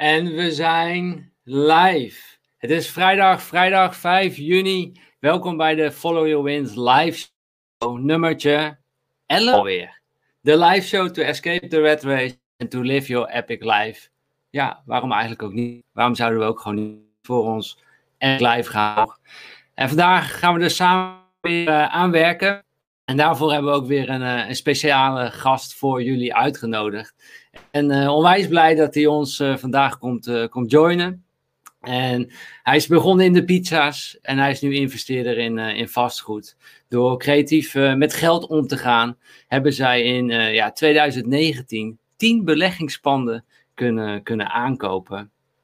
En we zijn live. Het is vrijdag, vrijdag 5 juni. Welkom bij de Follow Your Wins live show nummertje 11 alweer. De live show to escape the red race and to live your epic life. Ja, waarom eigenlijk ook niet? Waarom zouden we ook gewoon niet voor ons en live gaan? En vandaag gaan we er samen weer uh, aan werken. En daarvoor hebben we ook weer een, uh, een speciale gast voor jullie uitgenodigd. En uh, onwijs blij dat hij ons uh, vandaag komt, uh, komt joinen. En hij is begonnen in de pizza's en hij is nu investeerder in, in vastgoed. Door creatief met geld om te gaan, hebben zij in ja, 2019 tien beleggingspanden kunnen, kunnen aankopen.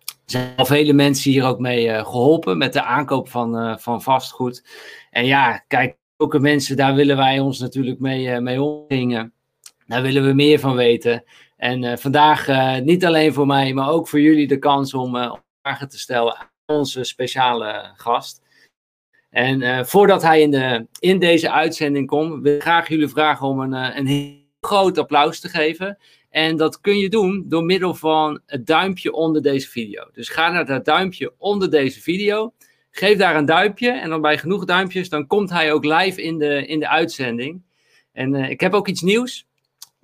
Er zijn al vele mensen hier ook mee geholpen met de aankoop van, van vastgoed. En ja, kijk, ook mensen, daar willen wij ons natuurlijk mee, mee omringen. Daar willen we meer van weten. En uh, vandaag uh, niet alleen voor mij, maar ook voor jullie de kans om uh, vragen te stellen aan onze speciale gast. En voordat hij in, de, in deze uitzending komt, wil ik graag jullie vragen om een, een heel groot applaus te geven. En dat kun je doen door middel van het duimpje onder deze video. Dus ga naar dat duimpje onder deze video. Geef daar een duimpje. En dan bij genoeg duimpjes, dan komt hij ook live in de, in de uitzending. En ik heb ook iets nieuws.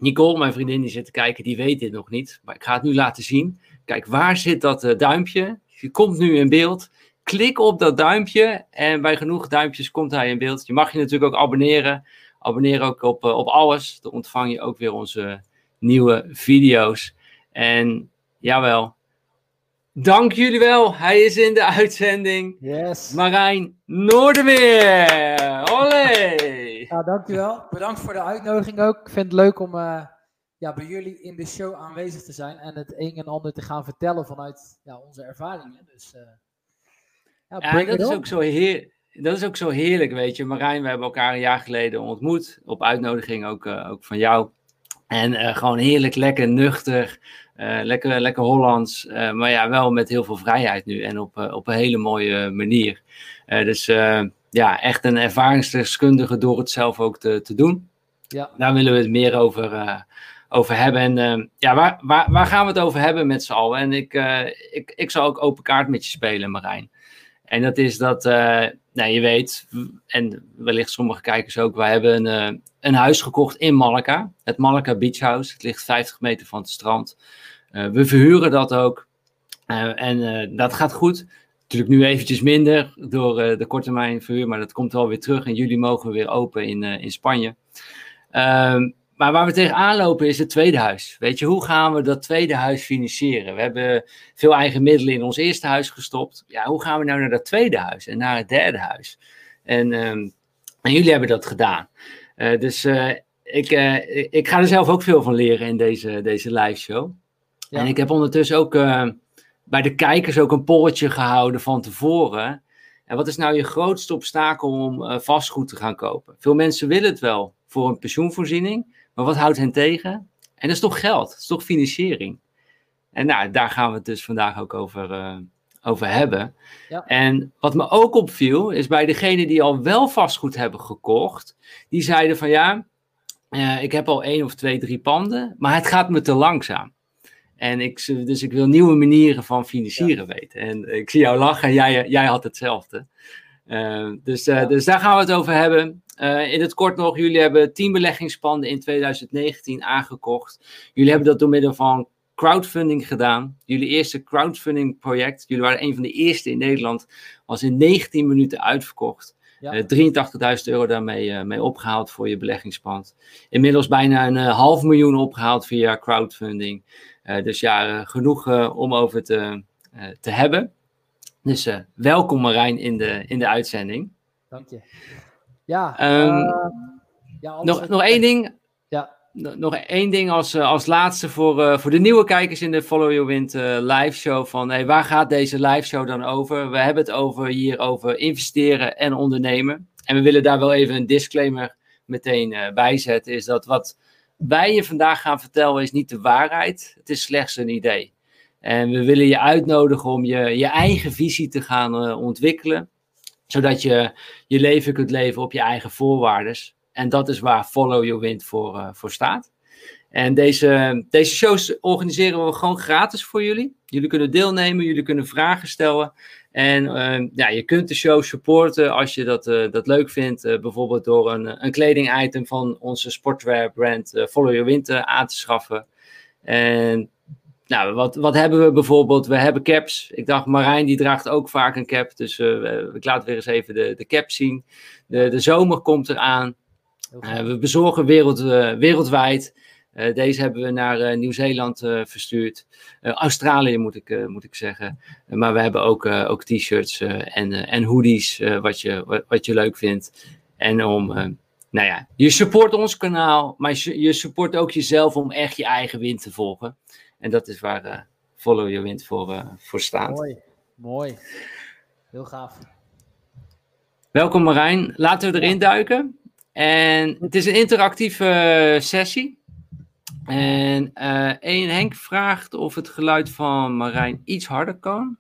Nicole, mijn vriendin die zit te kijken, die weet dit nog niet. Maar ik ga het nu laten zien. Kijk, waar zit dat uh, duimpje? Je komt nu in beeld. Klik op dat duimpje en bij genoeg duimpjes komt hij in beeld. Je mag je natuurlijk ook abonneren. Abonneer ook op, uh, op alles. Dan ontvang je ook weer onze nieuwe video's. En jawel, dank jullie wel. Hij is in de uitzending. Yes. Marijn Noordermeer. Olé. Ja, dankjewel. Bedankt voor de uitnodiging ook. Ik vind het leuk om uh, ja, bij jullie in de show aanwezig te zijn en het een en ander te gaan vertellen vanuit ja, onze ervaringen. Dus, uh, ja, ja dat, is ook zo heer, dat is ook zo heerlijk, weet je. Marijn, we hebben elkaar een jaar geleden ontmoet, op uitnodiging ook, uh, ook van jou. En gewoon heerlijk, lekker nuchter, lekker, lekker Hollands, maar ja, wel met heel veel vrijheid nu en op, op een hele mooie manier. dus ja, echt een ervaringsdeskundige door het zelf ook te, te doen. Ja. Daar willen we het meer over, uh, over hebben. En uh, ja, waar, waar, waar gaan we het over hebben met z'n allen? En ik, uh, ik, ik zal ook open kaart met je spelen, Marijn. En dat is dat, nou, je weet, en wellicht sommige kijkers ook, wij hebben een, een huis gekocht in Malaga. Het Malaga Beach House. Het ligt 50 meter van het strand. we verhuren dat ook. en dat gaat goed. Natuurlijk nu eventjes minder door uh, de korte termijn verhuur, maar dat komt wel weer terug. En jullie mogen we weer open in, uh, in Spanje. Um, maar waar we tegenaan lopen is het tweede huis. Weet je, hoe gaan we dat tweede huis financieren? We hebben veel eigen middelen in ons eerste huis gestopt. Ja, hoe gaan we nou naar dat tweede huis en naar het derde huis? En, um, en jullie hebben dat gedaan. Uh, dus ik, ik ga er zelf ook veel van leren in deze, deze live show. Ja. En ik heb ondertussen ook bij de kijkers ook een polletje gehouden van tevoren. En wat is nou je grootste obstakel om uh, vastgoed te gaan kopen? Veel mensen willen het wel voor een pensioenvoorziening, maar wat houdt hen tegen? En dat is toch geld, dat is toch financiering. En nou, daar gaan we het dus vandaag ook over, uh, over hebben. Ja. En wat me ook opviel, is bij degenen die al wel vastgoed hebben gekocht, die zeiden van ja, uh, ik heb al één of twee, drie panden, maar het gaat me te langzaam. En ik, dus ik wil nieuwe manieren van financieren ja. weten. En ik zie jou lachen en jij, jij had hetzelfde. Uh, dus, uh, ja. dus daar gaan we het over hebben. Uh, in het kort nog, jullie hebben 10 beleggingspanden in 2019 aangekocht. Jullie hebben dat door middel van crowdfunding gedaan. Jullie eerste crowdfunding project, jullie waren een van de eerste in Nederland, was in 19 minuten uitverkocht. Ja. 83.000 euro daarmee mee opgehaald voor je beleggingspand. Inmiddels bijna een half miljoen opgehaald via crowdfunding. Uh, dus ja, uh, genoeg uh, om over te, te hebben. Dus welkom Marijn in de, in de uitzending. Dank je. Ja, um, ja nog, nog één ding. Ja. Nog één ding als, als laatste voor, voor de nieuwe kijkers in de Follow Your Wind live show. Van hey, waar gaat deze live show dan over? We hebben het over, hier over investeren en ondernemen. En we willen daar wel even een disclaimer meteen bij zetten. Is dat wat wij je vandaag gaan vertellen is niet de waarheid. Het is slechts een idee. En we willen je uitnodigen om je, je eigen visie te gaan uh, ontwikkelen. Zodat je je leven kunt leven op je eigen voorwaarden. En dat is waar Follow Your Wind voor, uh, voor staat. En deze, deze shows organiseren we gewoon gratis voor jullie. Jullie kunnen deelnemen, jullie kunnen vragen stellen. En uh, ja, je kunt de show supporten als je dat, uh, dat leuk vindt. Uh, bijvoorbeeld door een, een kledingitem van onze sportwear brand Follow Your Winter aan te schaffen. En nou, wat, wat hebben we bijvoorbeeld? We hebben caps. Ik dacht, Marijn die draagt ook vaak een cap. Dus ik laat weer eens even de, de cap zien. De, de zomer komt eraan. we bezorgen wereld, wereldwijd. Uh, deze hebben we naar uh, Nieuw-Zeeland uh, verstuurd. Australië moet ik, moet ik zeggen. maar we hebben ook, ook t-shirts en, en hoodies, wat, je, wat, wat, je leuk vindt. En om, nou ja, je support ons kanaal, maar je, je, support ook jezelf om echt je eigen wind te volgen. En dat is waar Follow Your Wind voor, voor staat. Mooi, mooi. Heel gaaf. Welkom Marijn. Laten we erin duiken. En het is een interactieve sessie. En uh, één Henk vraagt of het geluid van Marijn iets harder kan.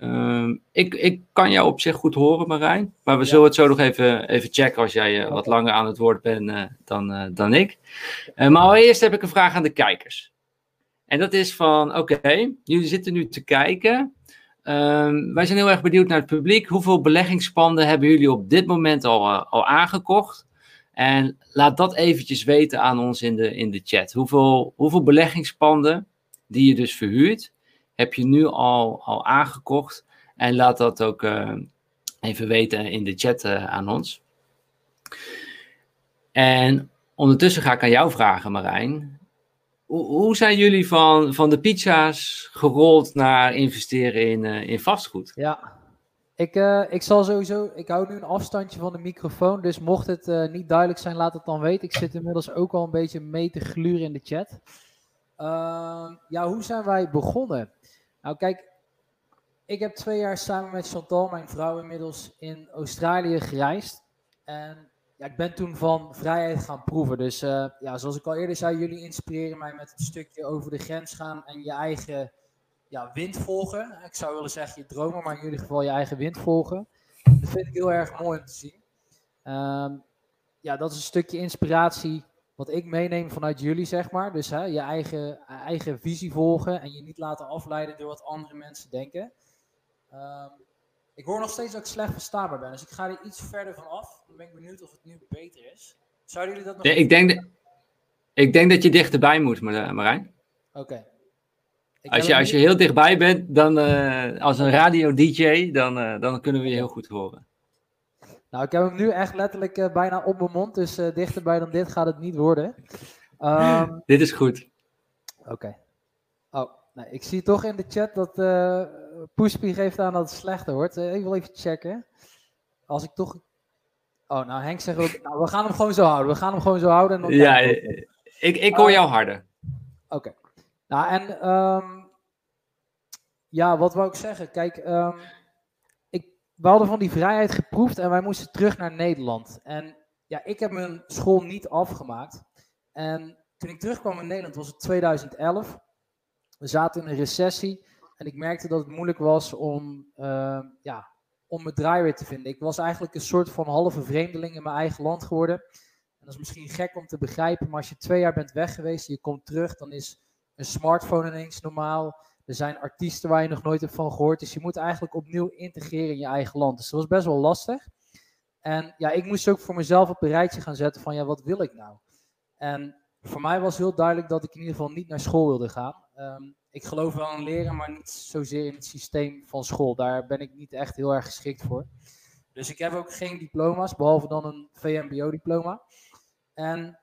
Um, ik, ik kan jou op zich goed horen, Marijn. Maar we zullen het zo nog even, even checken als jij uh, wat langer aan het woord bent uh, dan, dan ik. maar allereerst heb ik een vraag aan de kijkers. En dat is van, oké, jullie zitten nu te kijken. Um, wij zijn heel erg benieuwd naar het publiek. Hoeveel beleggingspanden hebben jullie op dit moment al, al aangekocht? En laat dat eventjes weten aan ons in de, in de chat. Hoeveel, hoeveel beleggingspanden die je dus verhuurt, heb je nu al, al aangekocht? En laat dat ook uh, even weten in de chat uh, aan ons. En ondertussen ga ik aan jou vragen, Marijn. Hoe, hoe zijn jullie van, van de pizza's gerold naar investeren in, uh, in vastgoed? Ja, ik, uh, ik zal sowieso, ik hou nu een afstandje van de microfoon, dus mocht het uh, niet duidelijk zijn, laat het dan weten. Ik zit inmiddels ook al een beetje mee te gluren in de chat. Uh, ja, hoe zijn wij begonnen? Nou kijk, ik heb twee jaar samen met Chantal, mijn vrouw, inmiddels in Australië gereisd. En ja, ik ben toen van vrijheid gaan proeven. Dus uh, ja, zoals ik al eerder zei, jullie inspireren mij met het stukje over de grens gaan en je eigen ja, wind volgen. Ik zou willen zeggen je dromen, maar in ieder geval je eigen wind volgen. Dat vind ik heel erg mooi om te zien. Um, ja, dat is een stukje inspiratie wat ik meeneem vanuit jullie, zeg maar. Dus hè, je eigen, eigen visie volgen en je niet laten afleiden door wat andere mensen denken. Um, ik hoor nog steeds dat ik slecht verstaanbaar ben, dus ik ga er iets verder van af. Dan ben ik benieuwd of het nu beter is. Zouden jullie dat nog... Nee, ik, denk dat, ik denk dat je dichterbij moet, Marijn. Oké. Als je, als je heel dichtbij bent, dan uh, als een radio-dj, dan, uh, dan kunnen we je heel goed horen. Nou, ik heb hem nu echt letterlijk uh, bijna op mijn mond, dus dichterbij dan dit gaat het niet worden. Um, dit is goed. Oké. Okay. Oh, nou, ik zie toch in de chat dat uh, Poespie geeft aan dat het slechter wordt. ik wil even checken. Als ik toch... Oh, nou Henk zegt ook, nou, we gaan hem gewoon zo houden. We gaan hem gewoon zo houden. En dan ja, ik, ik hoor jou harder. Oké. Okay. Nou, en um, ja, wat wou ik zeggen? Kijk, um, ik, we hadden van die vrijheid geproefd en wij moesten terug naar Nederland. En ja, ik heb mijn school niet afgemaakt. En toen ik terugkwam in Nederland was het 2011. We zaten in een recessie en ik merkte dat het moeilijk was om, uh, ja, om mijn draai weer te vinden. Ik was eigenlijk een soort van halve vreemdeling in mijn eigen land geworden. En dat is misschien gek om te begrijpen, maar als je twee jaar bent weg geweest en je komt terug, dan is een smartphone ineens normaal. Er zijn artiesten waar je nog nooit hebt van gehoord. Dus je moet eigenlijk opnieuw integreren in je eigen land. Dus dat was best wel lastig. En ja, ik moest ook voor mezelf op een rijtje gaan zetten van ja, wat wil ik nou? En voor mij was heel duidelijk dat ik in ieder geval niet naar school wilde gaan. Um, ik geloof wel in leren, maar niet zozeer in het systeem van school. Daar ben ik niet echt heel erg geschikt voor. Dus ik heb ook geen diploma's, behalve dan een VMBO-diploma. En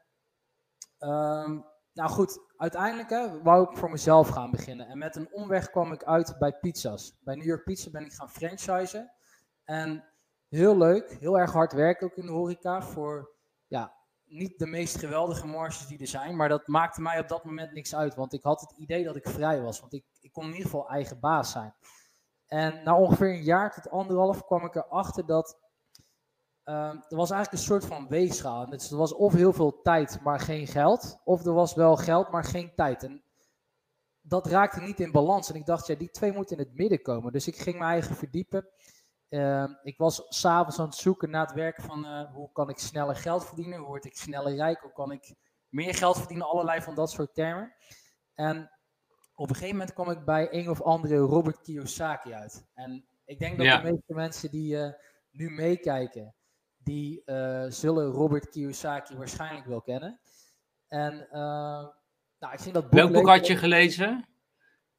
um, nou goed, uiteindelijk hè, wou ik voor mezelf gaan beginnen. En met een omweg kwam ik uit bij pizza's. Bij New York Pizza ben ik gaan franchisen. En heel leuk, heel erg hard werken ook in de horeca. Voor ja, niet de meest geweldige marges die er zijn. Maar dat maakte mij op dat moment niks uit. Want ik had het idee dat ik vrij was. Want ik, ik kon in ieder geval eigen baas zijn. En na ongeveer een jaar tot anderhalf kwam ik erachter dat Uh, er was eigenlijk een soort van weegschaal. Dus er was of heel veel tijd, maar geen geld. Of er was wel geld, maar geen tijd. En dat raakte niet in balans. En ik dacht, ja, die twee moeten in het midden komen. Dus ik ging mijn eigen verdiepen. Uh, ik was s'avonds aan het zoeken naar het werk van uh, hoe kan ik sneller geld verdienen? Hoe word ik sneller rijk? Hoe kan ik meer geld verdienen, allerlei van dat soort termen. En op een gegeven moment kwam ik bij een of andere Robert Kiyosaki uit. En ik denk dat de meeste mensen die uh, nu meekijken, die uh, zullen Robert Kiyosaki waarschijnlijk wel kennen. En uh, nou, ik ging dat boek Welk boek had je gelezen?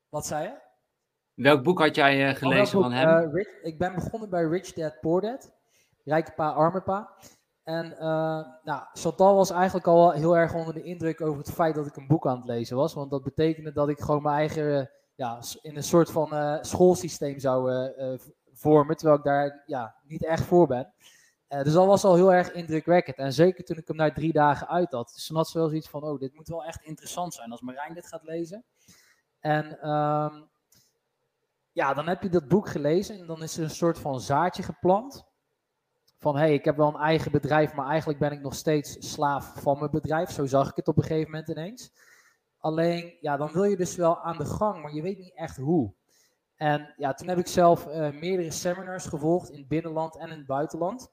Wat zei je? Welk boek had jij uh, gelezen van hem? Rich, ik ben begonnen bij Rich Dad Poor Dad. Rijke pa, arme pa. En uh, nou, Chantal was eigenlijk al heel erg onder de indruk over het feit dat ik een boek aan het lezen was. Want dat betekende dat ik gewoon mijn eigen, ja, in een soort van uh, schoolsysteem zou vormen. Terwijl ik daar ja, niet echt voor ben. Dus dat was al heel erg indrukwekkend. En zeker toen ik hem na drie dagen uit had. Dus ze wel zoiets van, oh, dit moet wel echt interessant zijn als Marijn dit gaat lezen. En um, ja, dan heb je dat boek gelezen en dan is er een soort van zaadje geplant van hey, ik heb wel een eigen bedrijf, maar eigenlijk ben ik nog steeds slaaf van mijn bedrijf. Zo zag ik het op een gegeven moment ineens. Alleen, ja, dan wil je dus wel aan de gang, maar je weet niet echt hoe. En ja, toen heb ik zelf uh, meerdere seminars gevolgd in het binnenland en in het buitenland.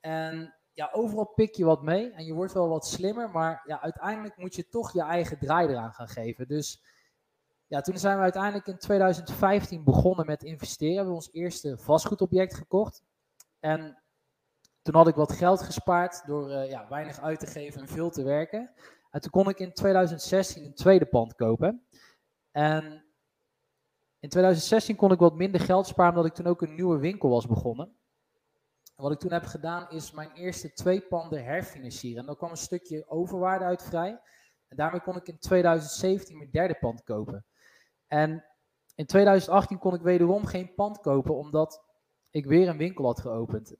En ja, overal pik je wat mee en je wordt wel wat slimmer, maar ja, uiteindelijk moet je toch je eigen draai eraan gaan geven. Dus ja, toen zijn we uiteindelijk in 2015 begonnen met investeren. We hebben ons eerste vastgoedobject gekocht. En toen had ik wat geld gespaard door uh, ja, weinig uit te geven en veel te werken. En toen kon ik in 2016 een tweede pand kopen. En in 2016 kon ik wat minder geld sparen omdat ik toen ook een nieuwe winkel was begonnen. Wat ik toen heb gedaan is mijn eerste twee panden herfinancieren. En daar kwam een stukje overwaarde uit vrij. En daarmee kon ik in 2017 mijn derde pand kopen. En in 2018 kon ik wederom geen pand kopen omdat ik weer een winkel had geopend.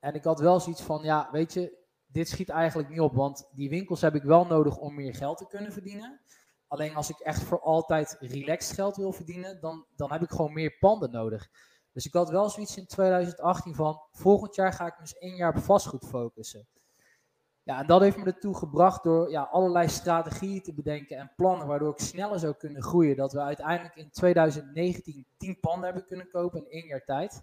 En ik had wel zoiets van, ja, weet je, dit schiet eigenlijk niet op, want die winkels heb ik wel nodig om meer geld te kunnen verdienen. Alleen als ik echt voor altijd relaxed geld wil verdienen, dan, dan heb ik gewoon meer panden nodig. Dus ik had wel zoiets in 2018 van, volgend jaar ga ik dus één jaar op vastgoed focussen. Ja, en dat heeft me ertoe gebracht door ja, allerlei strategieën te bedenken en plannen, waardoor ik sneller zou kunnen groeien. Dat we uiteindelijk in 2019 10 panden hebben kunnen kopen in één jaar tijd.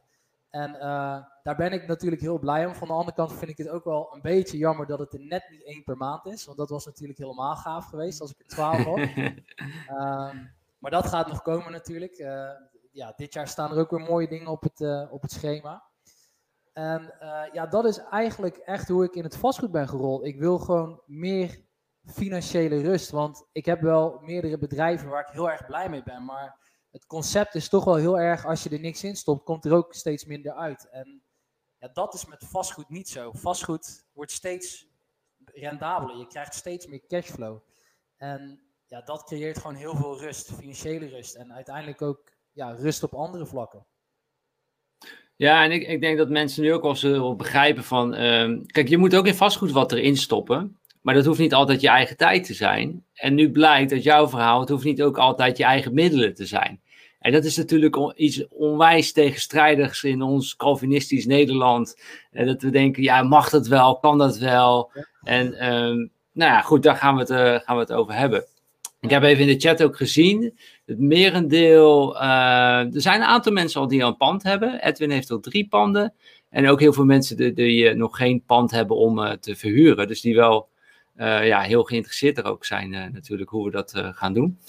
En uh, daar ben ik natuurlijk heel blij om. Van de andere kant vind ik het ook wel een beetje jammer dat het er net niet één per maand is. Want dat was natuurlijk helemaal gaaf geweest als ik er twaalf had. um, maar dat gaat nog komen natuurlijk. Uh, ja, dit jaar staan er ook weer mooie dingen op het, uh, op het schema. En ja, dat is eigenlijk echt hoe ik in het vastgoed ben gerold. Ik wil gewoon meer financiële rust. Want ik heb wel meerdere bedrijven waar ik heel erg blij mee ben. Maar het concept is toch wel heel erg, als je er niks in stopt, komt er ook steeds minder uit. En ja, dat is met vastgoed niet zo. Vastgoed wordt steeds rendabeler. Je krijgt steeds meer cashflow. En ja, dat creëert gewoon heel veel rust, financiële rust. En uiteindelijk ook ja, rust op andere vlakken. Ja, en ik, ik denk dat mensen nu ook wel zullen begrijpen van... Uh, kijk, je moet ook in vastgoed wat erin stoppen. Maar dat hoeft niet altijd je eigen tijd te zijn. En nu blijkt dat jouw verhaal, het hoeft niet ook altijd je eigen middelen te zijn. En dat is natuurlijk iets onwijs tegenstrijdigs in ons Calvinistisch Nederland. En dat we denken, ja, mag dat wel? Kan dat wel? En ehm, nou ja, goed, daar gaan we, het, uh, gaan we het over hebben. Ik heb even in de chat ook gezien, het merendeel, uh, er zijn een aantal mensen al die al een pand hebben. Edwin heeft al drie panden. En ook heel veel mensen die, die uh, nog geen pand hebben om te verhuren. Dus die wel ja, heel geïnteresseerd er ook zijn natuurlijk hoe we dat gaan doen.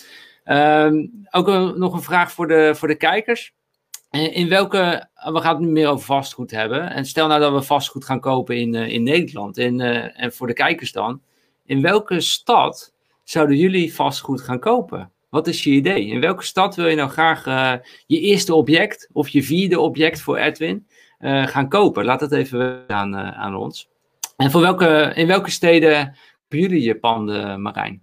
Um, ook nog een vraag voor de, voor de kijkers. In welke, we gaan het nu meer over vastgoed hebben. En stel nou dat we vastgoed gaan kopen in, in Nederland. Uh, en voor de kijkers dan. In welke stad zouden jullie vastgoed gaan kopen? Wat is je idee? In welke stad wil je nou graag uh, je eerste object of je vierde object voor Edwin gaan kopen? Laat het even aan, aan ons. En voor welke, in welke steden hebben jullie je panden, Marijn?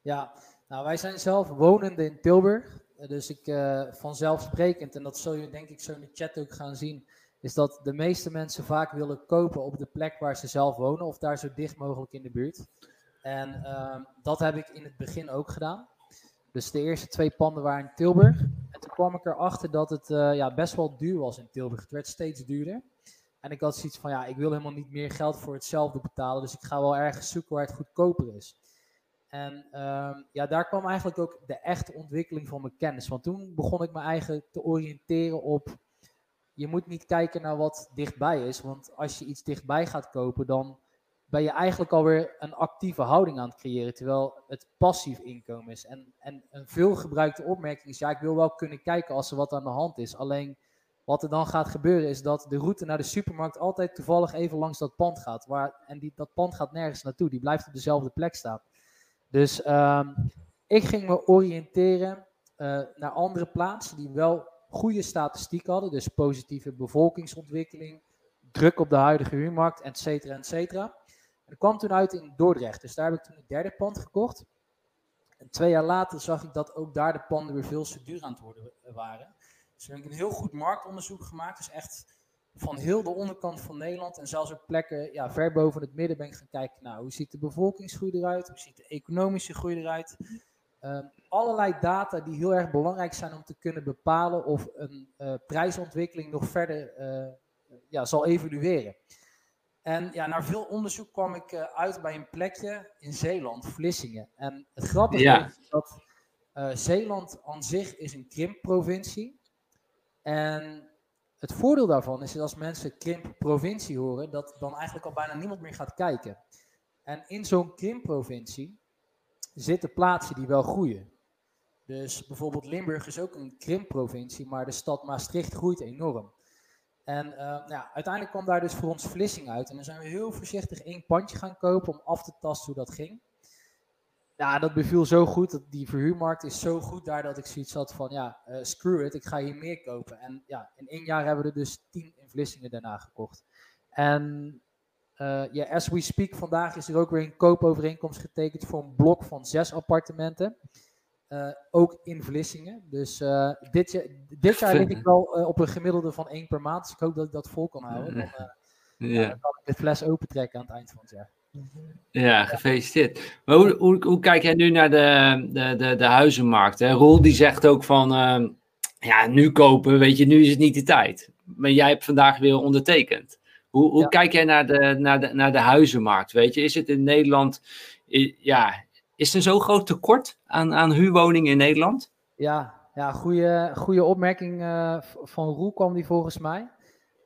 Ja, nou, wij zijn zelf wonende in Tilburg. Eh, dus ik vanzelfsprekend, en dat zul je denk ik zo in de chat ook gaan zien, is dat de meeste mensen vaak willen kopen op de plek waar ze zelf wonen of daar zo dicht mogelijk in de buurt. En uh, dat heb ik in het begin ook gedaan. Dus de eerste twee panden waren in Tilburg. En toen kwam ik erachter dat het uh, ja, best wel duur was in Tilburg. Het werd steeds duurder. En ik had zoiets van, ja, ik wil helemaal niet meer geld voor hetzelfde betalen. Dus ik ga wel ergens zoeken waar het goedkoper is. En ehm, ja, daar kwam eigenlijk ook de echte ontwikkeling van mijn kennis. Want toen begon ik me eigenlijk te oriënteren op. Je moet niet kijken naar wat dichtbij is. Want als je iets dichtbij gaat kopen, dan ben je eigenlijk alweer een actieve houding aan het creëren, terwijl het passief inkomen is. En, en een veelgebruikte opmerking is, ja, ik wil wel kunnen kijken als er wat aan de hand is. Alleen wat er dan gaat gebeuren is dat de route naar de supermarkt altijd toevallig even langs dat pand gaat. Waar, en die, dat pand gaat nergens naartoe, die blijft op dezelfde plek staan. Dus ehm, ik ging me oriënteren uh, naar andere plaatsen die wel goede statistiek hadden. Dus positieve bevolkingsontwikkeling, druk op de huidige huurmarkt, et cetera, et cetera. Ik kwam toen uit in Dordrecht. Dus daar heb ik toen het derde pand gekocht. En twee jaar later zag ik dat ook daar de panden weer veel te duur aan het worden waren. Dus heb ik een heel goed marktonderzoek gemaakt. Dus echt van heel de onderkant van Nederland en zelfs op plekken ja, ver boven het midden ben ik gaan kijken. Nou, hoe ziet de bevolkingsgroei eruit? Hoe ziet de economische groei eruit? Uh, allerlei data die heel erg belangrijk zijn om te kunnen bepalen of een uh, prijsontwikkeling nog verder uh, ja, zal evolueren. En ja, na veel onderzoek kwam ik uh, uit bij een plekje in Zeeland, Vlissingen. En het grappige ja. is dat Zeeland aan zich is een krimpprovincie. En het voordeel daarvan is dat als mensen krimpprovincie horen, dat dan eigenlijk al bijna niemand meer gaat kijken. En in zo'n krimpprovincie zitten plaatsen die wel groeien. Dus bijvoorbeeld Limburg is ook een krimpprovincie, maar de stad Maastricht groeit enorm. En uh, ja, uiteindelijk kwam daar dus voor ons Vlissing uit. En dan zijn we heel voorzichtig één pandje gaan kopen om af te tasten hoe dat ging. Ja, dat beviel zo goed. Dat die verhuurmarkt is zo goed daar dat ik zoiets had van, ja, uh, screw it, ik ga hier meer kopen. En ja, in één jaar hebben we er dus tien in daarna gekocht. En uh, ja, as we speak, vandaag is er ook weer een koopovereenkomst getekend voor een blok van zes appartementen. Uh, ook in Vlissingen. Dus uh, dit, jaar, dit jaar lig ik wel op een gemiddelde van één per maand. Dus ik hoop dat ik dat vol kan houden. Dan, ja. dan kan ik de fles opentrekken aan het eind van het jaar. Ja, gefeliciteerd. Maar hoe, hoe, hoe kijk jij nu naar de, de, de, de huizenmarkt? Hè? Roel die zegt ook van, ja, nu kopen, weet je, nu is het niet de tijd. Maar jij hebt vandaag weer ondertekend. Hoe, hoe kijk jij naar de, naar, de, naar de huizenmarkt? Weet je, is het in Nederland, ja, is er zo'n groot tekort aan, aan huurwoningen in Nederland? Ja, ja goede, goede opmerking uh, van Roel kwam die volgens mij.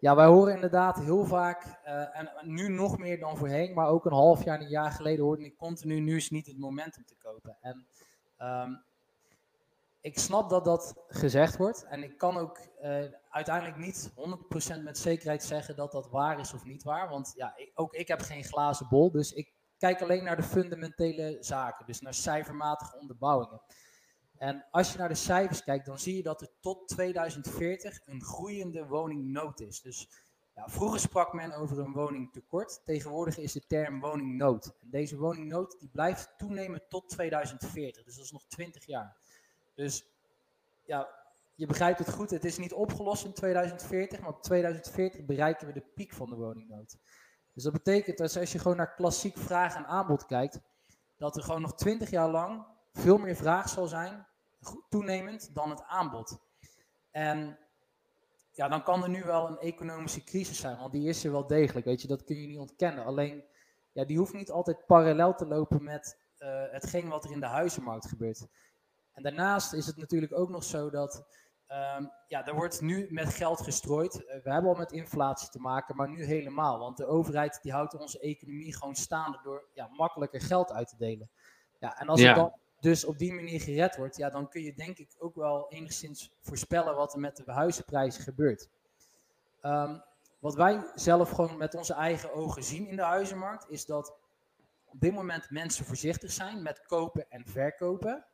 Ja, wij horen inderdaad heel vaak, uh, en nu nog meer dan voorheen, maar ook een half jaar, een jaar geleden hoorde ik continu, nu is niet het moment om te kopen. En um, ik snap dat dat gezegd wordt. En ik kan ook uh, uiteindelijk niet 100% met zekerheid zeggen dat dat waar is of niet waar. Want ja, ik, ook ik heb geen glazen bol. Dus ik kijk alleen naar de fundamentele zaken. Dus naar cijfermatige onderbouwingen. En als je naar de cijfers kijkt, dan zie je dat er tot 2040 een groeiende woningnood is. Dus ja, vroeger sprak men over een woningtekort. Tegenwoordig is de term woningnood. En deze woningnood die blijft toenemen tot 2040. Dus dat is nog 20 jaar. Dus ja, je begrijpt het goed, het is niet opgelost in 2040, maar op 2040 bereiken we de piek van de woningnood. Dus dat betekent dat als je gewoon naar klassiek vraag en aanbod kijkt, dat er gewoon nog 20 jaar lang veel meer vraag zal zijn, toenemend, dan het aanbod. En ja, dan kan er nu wel een economische crisis zijn, want die is er wel degelijk, weet je, dat kun je niet ontkennen. Alleen, ja, die hoeft niet altijd parallel te lopen met uh, hetgeen wat er in de huizenmarkt gebeurt. En daarnaast is het natuurlijk ook nog zo dat um, ja, er wordt nu met geld gestrooid. Uh, we hebben al met inflatie te maken, maar nu helemaal. Want de overheid die houdt onze economie gewoon staande door ja, makkelijker geld uit te delen. Ja, en als het dan dus op die manier gered wordt, ja, dan kun je denk ik ook wel enigszins voorspellen wat er met de huizenprijzen gebeurt. Um, wat wij zelf gewoon met onze eigen ogen zien in de huizenmarkt, is dat op dit moment mensen voorzichtig zijn met kopen en verkopen.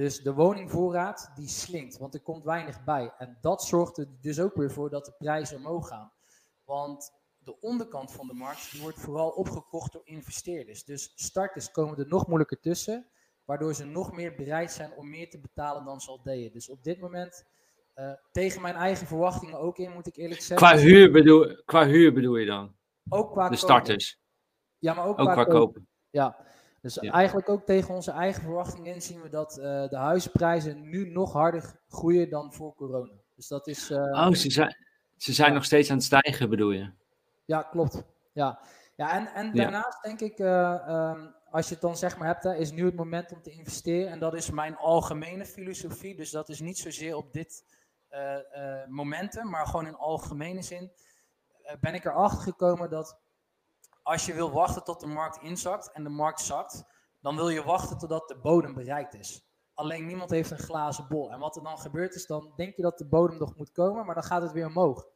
Dus de woningvoorraad die slinkt, want er komt weinig bij. En dat zorgt er dus ook weer voor dat de prijzen omhoog gaan. Want de onderkant van de markt die wordt vooral opgekocht door investeerders. Dus starters komen er nog moeilijker tussen, waardoor ze nog meer bereid zijn om meer te betalen dan ze al deden. Dus op dit moment, uh, tegen mijn eigen verwachtingen ook in, moet ik eerlijk zeggen. Qua huur bedoel, qua huur bedoel je dan? Ook qua De starters? Ja, maar ook, ook qua, kopen. Ja, dus eigenlijk ook tegen onze eigen verwachtingen in zien we dat uh, de huizenprijzen nu nog harder groeien dan voor corona. Dus dat is. Uh, oh, ze zijn, ze zijn ja. nog steeds aan het stijgen, bedoel je? Ja, klopt. Ja, ja en, en daarnaast denk ik, uh, um, als je het dan zeg maar hebt, hè, is nu het moment om te investeren. En dat is mijn algemene filosofie. Dus dat is niet zozeer op dit momentum, maar gewoon in algemene zin ben ik erachter gekomen dat als je wil wachten tot de markt inzakt en de markt zakt, dan wil je wachten totdat de bodem bereikt is. Alleen niemand heeft een glazen bol. En wat er dan gebeurt is, dan denk je dat de bodem nog moet komen, maar dan gaat het weer omhoog.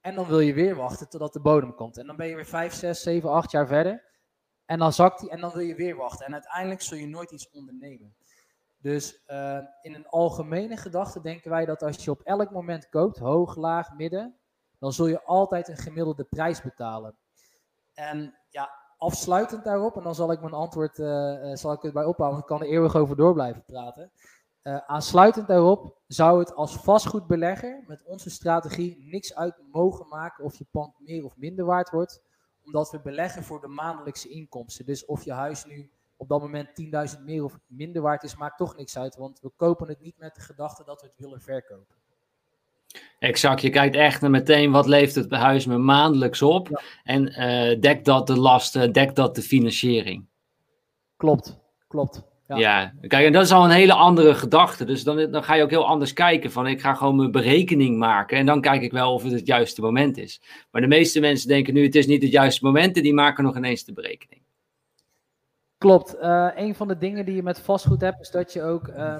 En dan wil je weer wachten totdat de bodem komt. En dan ben je weer 5, 6, 7, 8 jaar verder. En dan zakt hij en dan wil je weer wachten. En uiteindelijk zul je nooit iets ondernemen. Dus uh, in een algemene gedachte denken wij dat als je op elk moment koopt, hoog, laag, midden, dan zul je altijd een gemiddelde prijs betalen. En ja, afsluitend daarop, en dan zal ik mijn antwoord uh, zal ik het bij ophouden, ik kan er eeuwig over door blijven praten. Uh, aansluitend daarop zou het als vastgoedbelegger met onze strategie niks uit mogen maken of je pand meer of minder waard wordt, omdat we beleggen voor de maandelijkse inkomsten. Dus of je huis nu op dat moment 10.000 meer of minder waard is, maakt toch niks uit, want we kopen het niet met de gedachte dat we het willen verkopen. Exact, je kijkt echt naar meteen wat leeft het huis me maandelijks op en uh, dekt dat de lasten, dekt dat de financiering. Klopt, klopt. Ja. ja. kijk, en dat is al een hele andere gedachte. Dus dan, dan ga je ook heel anders kijken. Van ik ga gewoon mijn berekening maken. En dan kijk ik wel of het het juiste moment is. Maar de meeste mensen denken nu: het is niet het juiste moment. En die maken nog ineens de berekening. Klopt. Uh, een van de dingen die je met vastgoed hebt, is dat je ook. Uh,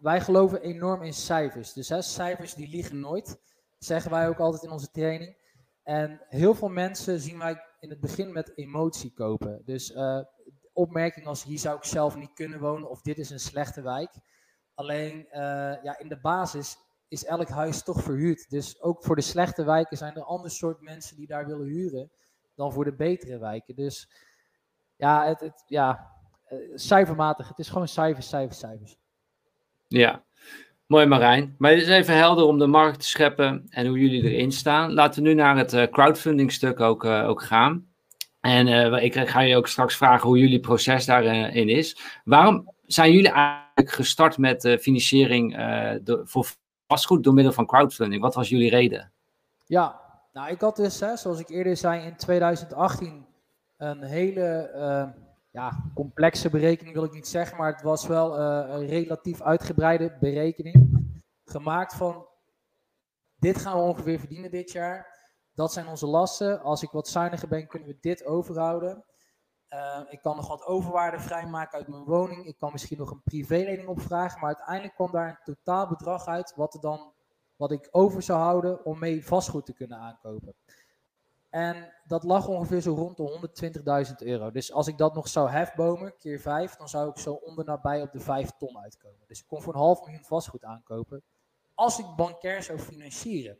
wij geloven enorm in cijfers. Dus cijfers die liegen nooit. Zeggen wij ook altijd in onze training. En heel veel mensen zien wij in het begin met emotie kopen. Dus uh, opmerking als hier zou ik zelf niet kunnen wonen of dit is een slechte wijk. Alleen ja, in de basis is elk huis toch verhuurd. Dus ook voor de slechte wijken zijn er ander soort mensen die daar willen huren dan voor de betere wijken. Dus ja, het, het, ja, eh, cijfermatig. Het is gewoon cijfers, cijfers, cijfers. Ja, mooi Marijn. Maar het is even helder om de markt te scheppen en hoe jullie erin staan. Laten we nu naar het uh, crowdfunding stuk ook, uh, ook gaan. En uh, ik ga je ook straks vragen hoe jullie proces daarin is. Waarom zijn jullie eigenlijk gestart met financiering voor vastgoed door middel van crowdfunding? Wat was jullie reden? Ja, nou ik had dus, hè, zoals ik eerder zei, in 2018 een hele ja, complexe berekening wil ik niet zeggen, maar het was wel uh, een relatief uitgebreide berekening. Gemaakt van, dit gaan we ongeveer verdienen dit jaar. Dat zijn onze lasten. Als ik wat zuiniger ben, kunnen we dit overhouden. Uh, ik kan nog wat overwaarde vrijmaken uit mijn woning. Ik kan misschien nog een privélening opvragen. Maar uiteindelijk kwam daar een totaalbedrag uit wat, er dan, wat ik over zou houden om mee vastgoed te kunnen aankopen. En dat lag ongeveer zo rond de 120.000 euro. Dus als ik dat nog zou hefbomen, keer 5, dan zou ik zo onder nabij op de 5 ton uitkomen. Dus ik kon voor een half miljoen vastgoed aankopen. Als ik bankair zou financieren.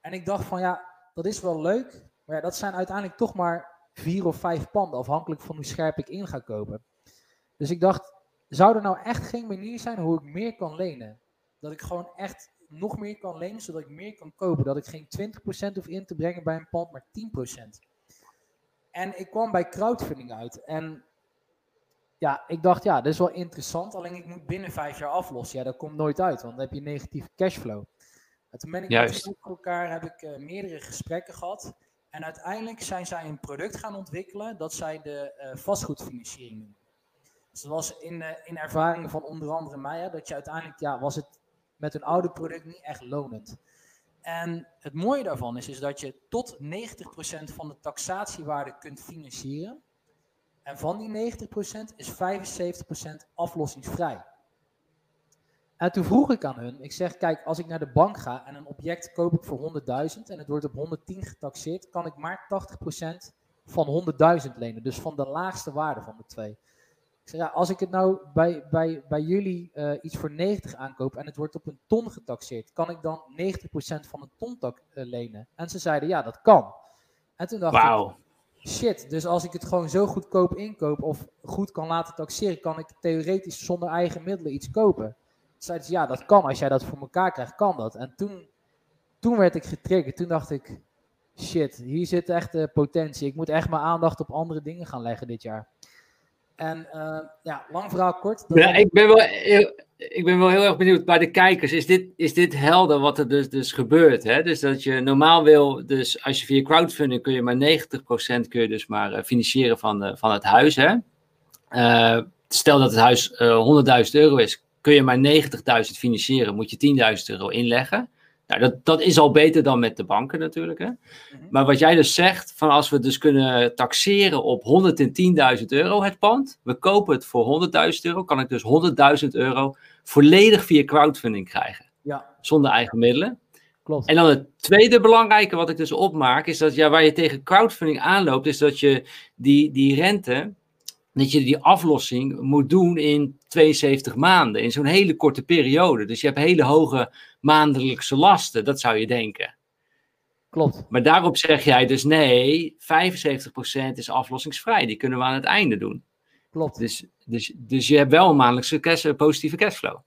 En ik dacht van ja, dat is wel leuk. Maar ja, dat zijn uiteindelijk toch maar vier of vijf panden, afhankelijk van hoe scherp ik in ga kopen. Dus ik dacht, zou er nou echt geen manier zijn hoe ik meer kan lenen? Dat ik gewoon echt nog meer kan lenen, zodat ik meer kan kopen. Dat ik geen 20% hoef in te brengen bij een pand, maar 10%. En ik kwam bij crowdfunding uit. En ja, ik dacht, ja, dat is wel interessant. Alleen ik moet binnen vijf jaar aflossen. Ja, dat komt nooit uit, want dan heb je negatieve cashflow. En toen ben ik Juist. met elkaar heb ik uh, meerdere gesprekken gehad. En uiteindelijk zijn zij een product gaan ontwikkelen dat zij de uh, vastgoedfinanciering noemen. Dus dat was in, uh, in ervaringen van onder andere mij, hè, dat je uiteindelijk, ja, was het met een oude product niet echt lonend. En het mooie daarvan is, is dat je tot 90% van de taxatiewaarde kunt financieren. En van die 90% is 75% aflossingsvrij. En toen vroeg ik aan hun, ik zeg, kijk, als ik naar de bank ga en een object koop ik voor 100.000 en het wordt op 110 getaxeerd, kan ik maar 80% van 100.000 lenen. Dus van de laagste waarde van de twee ja, als ik het nou bij, bij, bij jullie uh, iets voor 90 aankoop en het wordt op een ton getaxeerd, kan ik dan 90% van een ton tak, uh, lenen? En ze zeiden ja, dat kan. En toen dacht wow. ik, shit, dus als ik het gewoon zo goedkoop inkoop of goed kan laten taxeren, kan ik theoretisch zonder eigen middelen iets kopen. Toen zeiden ze ja, dat kan. Als jij dat voor elkaar krijgt, kan dat. En toen, toen werd ik getriggerd. Toen dacht ik, shit, hier zit echt de potentie. Ik moet echt mijn aandacht op andere dingen gaan leggen dit jaar. En uh, ja, lang verhaal kort. Ja, ik ben, wel heel, ik ben wel heel erg benieuwd bij de kijkers. Is dit, is dit helder wat er dus, dus gebeurt? Hè? Dus dat je normaal wil, dus als je via crowdfunding kun je maar 90% kun je dus maar uh, financieren van, de, van het huis. Hè? Uh, stel dat het huis 100.000 euro is, kun je maar 90.000 financieren, moet je 10.000 euro inleggen. Nou, dat, dat is al beter dan met de banken natuurlijk. Hè? Mhm. Maar wat jij dus zegt, van als we dus kunnen taxeren op 110.000 euro het pand, we kopen het voor 100.000 euro, kan ik dus 100.000 euro volledig via crowdfunding krijgen. Ja. Zonder eigen middelen. Klopt. En dan het tweede belangrijke wat ik dus opmaak, is dat ja, waar je tegen crowdfunding aanloopt, is dat je die, die rente, dat je die aflossing moet doen in 72 maanden, in zo'n hele korte periode. Dus je hebt hele hoge maandelijkse lasten, dat zou je denken. Klopt. Maar daarop zeg jij dus nee, 75% is aflossingsvrij, die kunnen we aan het einde doen. Klopt. Dus, dus, dus je hebt wel een maandelijkse cash, positieve cashflow.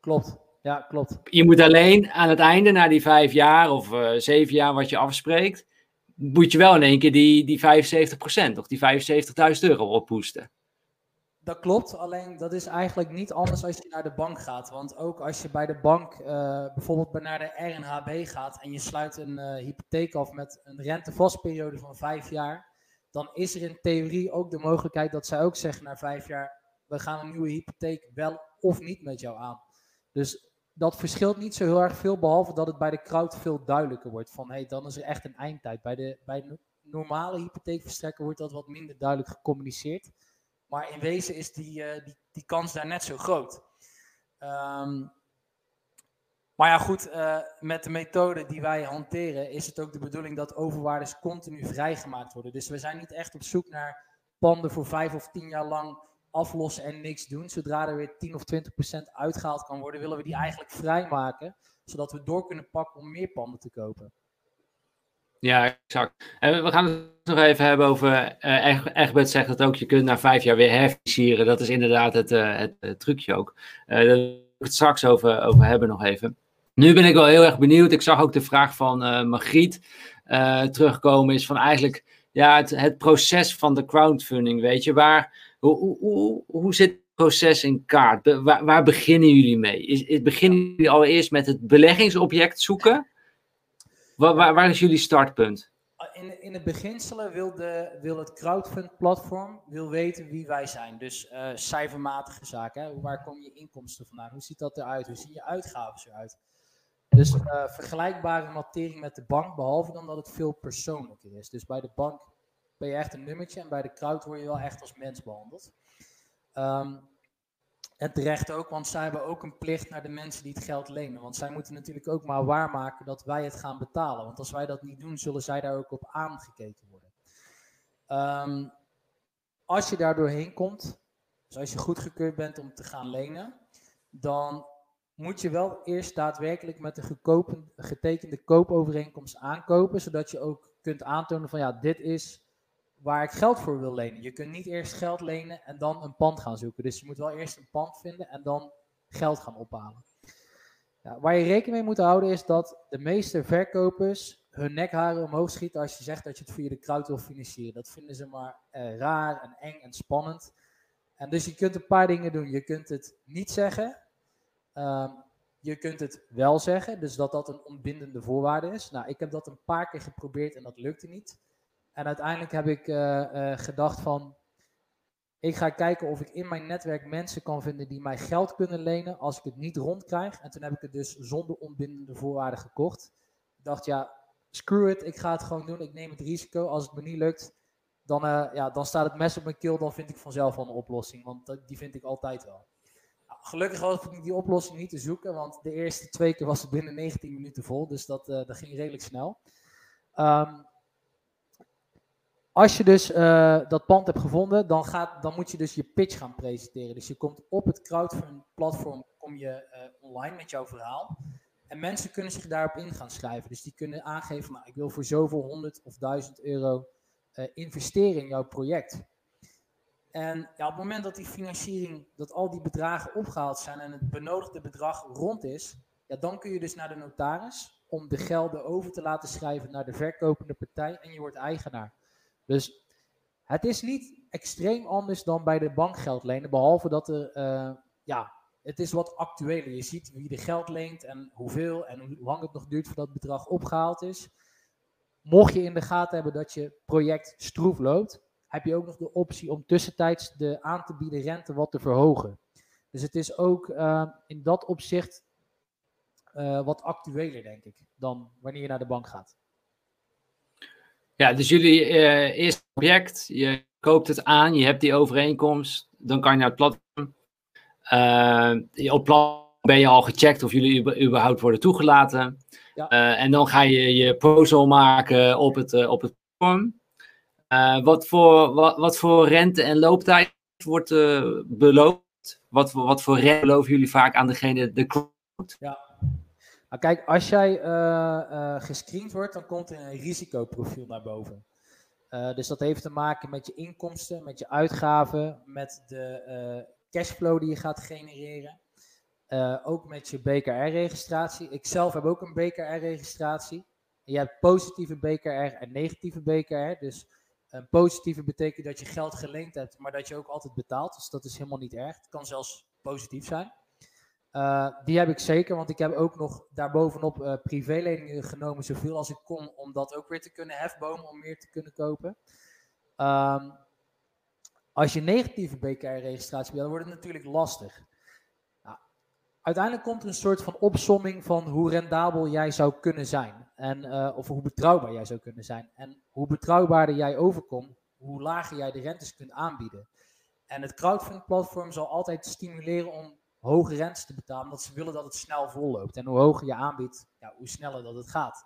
Klopt. Ja, klopt. Je moet alleen aan het einde, na die vijf jaar of uh, zeven jaar wat je afspreekt, moet je wel in één keer die, die 75% of die 75.000 euro oppoesten. Dat klopt, alleen dat is eigenlijk niet anders als je naar de bank gaat. Want ook als je bij de bank uh, bijvoorbeeld naar de RNHB gaat en je sluit een uh, hypotheek af met een rentevastperiode van vijf jaar, dan is er in theorie ook de mogelijkheid dat zij ook zeggen na vijf jaar, we gaan een nieuwe hypotheek wel of niet met jou aan. Dus dat verschilt niet zo heel erg veel, behalve dat het bij de crowd veel duidelijker wordt. Van hey, dan is er echt een eindtijd. Bij de, bij normale hypotheekverstrekker wordt dat wat minder duidelijk gecommuniceerd. Maar in wezen is die, uh, die, die kans daar net zo groot. Um, maar ja, goed, uh, met de methode die wij hanteren, is het ook de bedoeling dat overwaardes continu vrijgemaakt worden. Dus we zijn niet echt op zoek naar panden voor vijf of tien jaar lang aflossen en niks doen. Zodra er weer 10 of 20 procent uitgehaald kan worden, willen we die eigenlijk vrijmaken. Zodat we door kunnen pakken om meer panden te kopen. Ja, exact. En we gaan het nog even hebben over. Uh, Egbert zegt dat ook, je kunt na vijf jaar weer herfinancieren. Dat is inderdaad het, uh, het, trucje ook. Uh, daar wil ik het straks over, over hebben nog even. Nu ben ik wel heel erg benieuwd. Ik zag ook de vraag van Margriet terugkomen. Is van eigenlijk ja, het, het proces van de crowdfunding. Weet je, waar, hoe, hoe, hoe, zit het proces in kaart? waar, waar, beginnen jullie mee? Is, is, beginnen jullie allereerst met het beleggingsobject zoeken? Waar, waar, waar is jullie startpunt? In, in het beginselen wil, de, wil het crowdfund-platform wil weten wie wij zijn. Dus uh, cijfermatige zaken. Hè? Waar komen je inkomsten vandaan? Hoe ziet dat eruit? Hoe zien je uitgaven eruit? Dus uh, vergelijkbare materie met de bank, behalve dan dat het veel persoonlijker is. Dus bij de bank je echt een nummertje en bij de crowd word je wel echt als mens behandeld. Um, en terecht ook, want zij hebben ook een plicht naar de mensen die het geld lenen. Want zij moeten natuurlijk ook maar waarmaken dat wij het gaan betalen. Want als wij dat niet doen, zullen zij daar ook op aangekeken worden. Um, als je daar doorheen komt, dus als je goedgekeurd bent om te gaan lenen, dan moet je wel eerst daadwerkelijk met een getekende koopovereenkomst aankopen, zodat je ook kunt aantonen van ja, dit is waar ik geld voor wil lenen. Je kunt niet eerst geld lenen en dan een pand gaan zoeken. Dus je moet wel eerst een pand vinden en dan geld gaan ophalen. Waar je rekening mee moet houden is dat de meeste verkopers hun nekharen omhoog schieten als je zegt dat je het via de crowd wil financieren. Dat vinden ze maar eh, raar en eng en spannend. En dus je kunt een paar dingen doen. Je kunt het niet zeggen. Ehm, je kunt het wel zeggen, dus dat dat een ontbindende voorwaarde is. Nou, ik heb dat een paar keer geprobeerd en dat lukte niet. En uiteindelijk heb ik uh, uh, gedacht van, ik ga kijken of ik in mijn netwerk mensen kan vinden die mij geld kunnen lenen als ik het niet rondkrijg. En toen heb ik het dus zonder onbindende voorwaarden gekocht. Ik dacht, ja, screw it, ik ga het gewoon doen. Ik neem het risico. Als het me niet lukt, dan, uh, ja, dan staat het mes op mijn keel. Dan vind ik vanzelf wel een oplossing, want die vind ik altijd wel. Nou, gelukkig was ik die oplossing niet te zoeken, want de eerste twee keer was het binnen 19 minuten vol. Dus dat, dat ging redelijk snel. Um, als je dus uh, dat pand hebt gevonden, dan, gaat, dan moet je dus je pitch gaan presenteren. Dus je komt op het crowdfund platform kom je, uh, online met jouw verhaal. En mensen kunnen zich daarop in gaan schrijven. Dus die kunnen aangeven, nou, ik wil voor zoveel honderd of duizend euro uh, investeren in jouw project. En ja, op het moment dat die financiering, dat al die bedragen opgehaald zijn en het benodigde bedrag rond is, ja, dan kun je dus naar de notaris om de gelden over te laten schrijven naar de verkopende partij en je wordt eigenaar. Dus het is niet extreem anders dan bij de bankgeld lenen, behalve dat er, uh, ja, het is wat actueler. Je ziet wie de geld leent en hoeveel en hoe lang het nog duurt voordat het bedrag opgehaald is. Mocht je in de gaten hebben dat je project stroef loopt, heb je ook nog de optie om tussentijds de aan te bieden rente wat te verhogen. Dus het is ook uh, in dat opzicht wat actueler, denk ik, dan wanneer je naar de bank gaat. Ja, dus jullie uh, eerste object, je koopt het aan, je hebt die overeenkomst, dan kan je naar het platform. Uh, op platform ben je al gecheckt of jullie überhaupt worden toegelaten. Ja. Uh, en dan ga je je proposal maken op het, op het platform. wat, voor, wat, wat voor rente en looptijd wordt beloofd? Wat, wat voor rente beloven jullie vaak aan degene, de crowd? Ja, nou, kijk, als jij uh, gescreend wordt, dan komt er een risicoprofiel naar boven. Uh, dus dat heeft te maken met je inkomsten, met je uitgaven, met de cashflow die je gaat genereren. ook met je BKR-registratie. Ik zelf heb ook een BKR-registratie. Je hebt positieve BKR en negatieve BKR. Dus een positieve betekent dat je geld geleend hebt, maar dat je ook altijd betaalt. Dus dat is helemaal niet erg. Het kan zelfs positief zijn. Uh, die heb ik zeker, want ik heb ook nog daarbovenop uh, privéleningen genomen, zoveel als ik kon, om dat ook weer te kunnen hefbomen, om meer te kunnen kopen. Um, als je negatieve BKR-registratie wil, dan wordt het natuurlijk lastig. Nou, uiteindelijk komt er een soort van opsomming van hoe rendabel jij zou kunnen zijn. En, uh, of hoe betrouwbaar jij zou kunnen zijn. En hoe betrouwbaarder jij overkomt, hoe lager jij de rentes kunt aanbieden. En het crowdfunding platform zal altijd stimuleren om hoge rentes te betalen, omdat ze willen dat het snel volloopt. En hoe hoger je aanbiedt, ja, hoe sneller dat het gaat.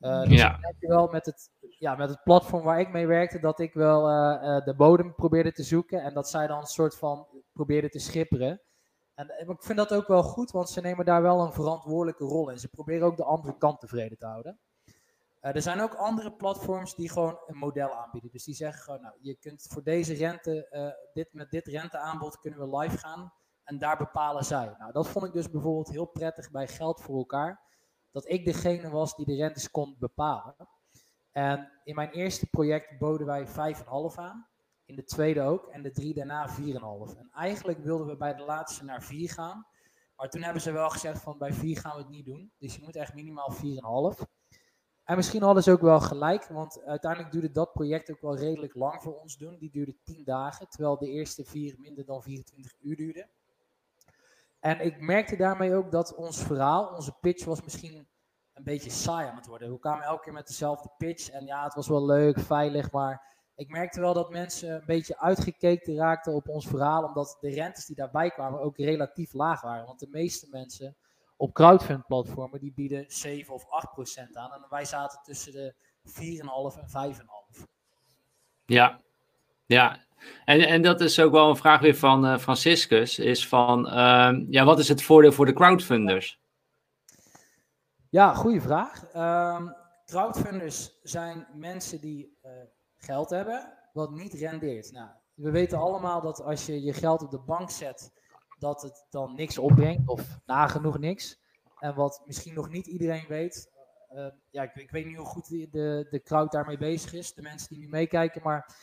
Uh, dus ja. je wel met het, ja, met het platform waar ik mee werkte, dat ik wel uh, uh, de bodem probeerde te zoeken en dat zij dan een soort van probeerden te schipperen. En, en, ik vind dat ook wel goed, want ze nemen daar wel een verantwoordelijke rol in. Ze proberen ook de andere kant tevreden te houden. er zijn ook andere platforms die gewoon een model aanbieden. Dus die zeggen gewoon, nou, je kunt voor deze rente, dit, met dit renteaanbod kunnen we live gaan. En daar bepalen zij. Nou, dat vond ik dus bijvoorbeeld heel prettig bij Geld voor elkaar. Dat ik degene was die de rentes kon bepalen. En in mijn eerste project boden wij 5,5 aan. In de tweede ook. En de drie daarna 4,5. En eigenlijk wilden we bij de laatste naar 4 gaan. Maar toen hebben ze wel gezegd van bij 4 gaan we het niet doen. Dus je moet echt minimaal 4,5. En misschien hadden ze ook wel gelijk, want uiteindelijk duurde dat project ook wel redelijk lang voor ons doen. Die duurde 10 dagen, terwijl de eerste vier minder dan 24 uur duurden. En ik merkte daarmee ook dat ons verhaal, onze pitch was misschien een beetje saai aan het worden. We kwamen elke keer met dezelfde pitch en ja, het was wel leuk, veilig, maar ik merkte wel dat mensen een beetje uitgekeken raakten op ons verhaal, omdat de rentes die daarbij kwamen ook relatief laag waren. Want de meeste mensen op crowdfund-platformen die bieden 7 of 8 procent aan en wij zaten tussen de 4,5 en 5,5. Ja, ja, en, en dat is ook wel een vraag weer van uh, Franciscus, is van, uh, ja, wat is het voordeel voor de crowdfunders? Ja, goede vraag. Um, crowdfunders zijn mensen die uh, geld hebben, wat niet rendeert. Nou, we weten allemaal dat als je je geld op de bank zet, dat het dan niks opbrengt, of nagenoeg niks. En wat misschien nog niet iedereen weet, uh, ja, ik, ik, weet niet hoe goed de, de crowd daarmee bezig is, de mensen die nu meekijken, maar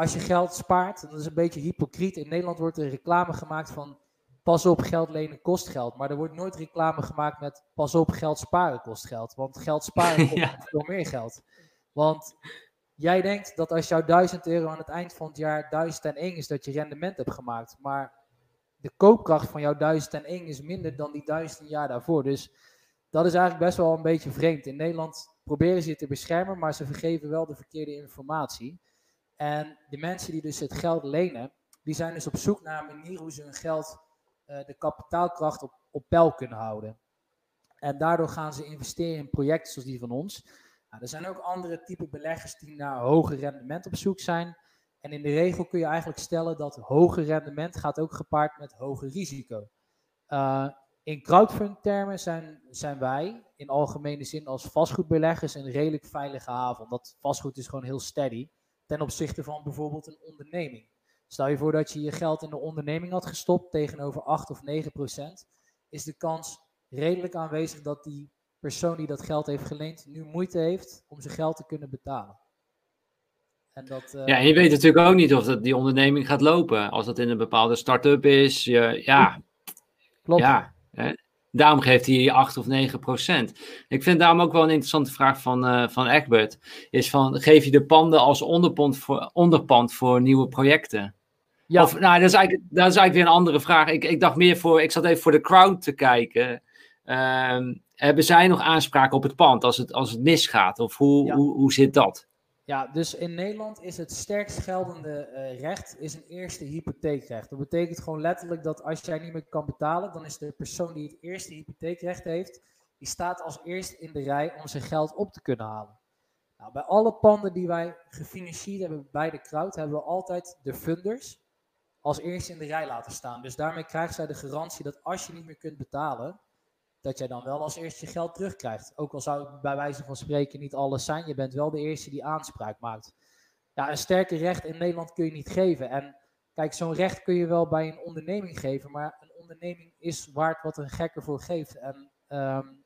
als je geld spaart, dat is een beetje hypocriet. In Nederland wordt er reclame gemaakt van pas op, geld lenen kost geld. Maar er wordt nooit reclame gemaakt met pas op, geld sparen kost geld. Want geld sparen kost ja. veel meer geld. Want jij denkt dat als jouw 1000 euro aan het eind van het jaar 1001 is, dat je rendement hebt gemaakt. Maar de koopkracht van jouw 1001 is minder dan die 1000 jaar daarvoor. Dus dat is eigenlijk best wel een beetje vreemd. In Nederland proberen ze je te beschermen, maar ze vergeven wel de verkeerde informatie. En de mensen die dus het geld lenen, die zijn dus op zoek naar een manier hoe ze hun geld, uh, de kapitaalkracht op, op peil kunnen houden. En daardoor gaan ze investeren in projecten zoals die van ons. Nou, er zijn ook andere type beleggers die naar hoger rendement op zoek zijn. En in de regel kun je eigenlijk stellen dat hoger rendement gaat ook gepaard met hoger risico. Uh, in crowdfund termen zijn, zijn wij in algemene zin als vastgoedbeleggers een redelijk veilige haven. Omdat vastgoed is gewoon heel steady ten opzichte van bijvoorbeeld een onderneming. Stel je voor dat je je geld in de onderneming had gestopt tegenover 8 of 9 procent, is de kans redelijk aanwezig dat die persoon die dat geld heeft geleend nu moeite heeft om zijn geld te kunnen betalen. En dat, uh... Ja, en je weet natuurlijk ook niet of dat die onderneming gaat lopen. Als dat in een bepaalde start-up is, je, ja. Klopt. Ja? Daarom geeft hij 8 of 9 procent. Ik vind daarom ook wel een interessante vraag van, uh, van Egbert. Is van, geef je de panden als onderpand voor, onderpand voor nieuwe projecten? Ja. Of, nou, dat is, eigenlijk, dat is eigenlijk weer een andere vraag. Ik, ik dacht meer voor, ik zat even voor de crowd te kijken. ehm, hebben zij nog aanspraak op het pand als het, als het misgaat? Of hoe, hoe, hoe zit dat? Ja, dus in Nederland is het sterkst geldende uh, recht is een eerste hypotheekrecht. Dat betekent gewoon letterlijk dat als jij niet meer kan betalen, dan is de persoon die het eerste hypotheekrecht heeft, die staat als eerst in de rij om zijn geld op te kunnen halen. Nou, bij alle panden die wij gefinancierd hebben bij de crowd, hebben we altijd de funders als eerste in de rij laten staan. Dus daarmee krijgt zij de garantie dat als je niet meer kunt betalen, dat jij dan wel als eerste je geld terugkrijgt. Ook al zou het bij wijze van spreken niet alles zijn, je bent wel de eerste die aanspraak maakt. Ja, een sterke recht in Nederland kun je niet geven. En kijk, zo'n recht kun je wel bij een onderneming geven, maar een onderneming is waard wat een gekker voor geeft. En, um,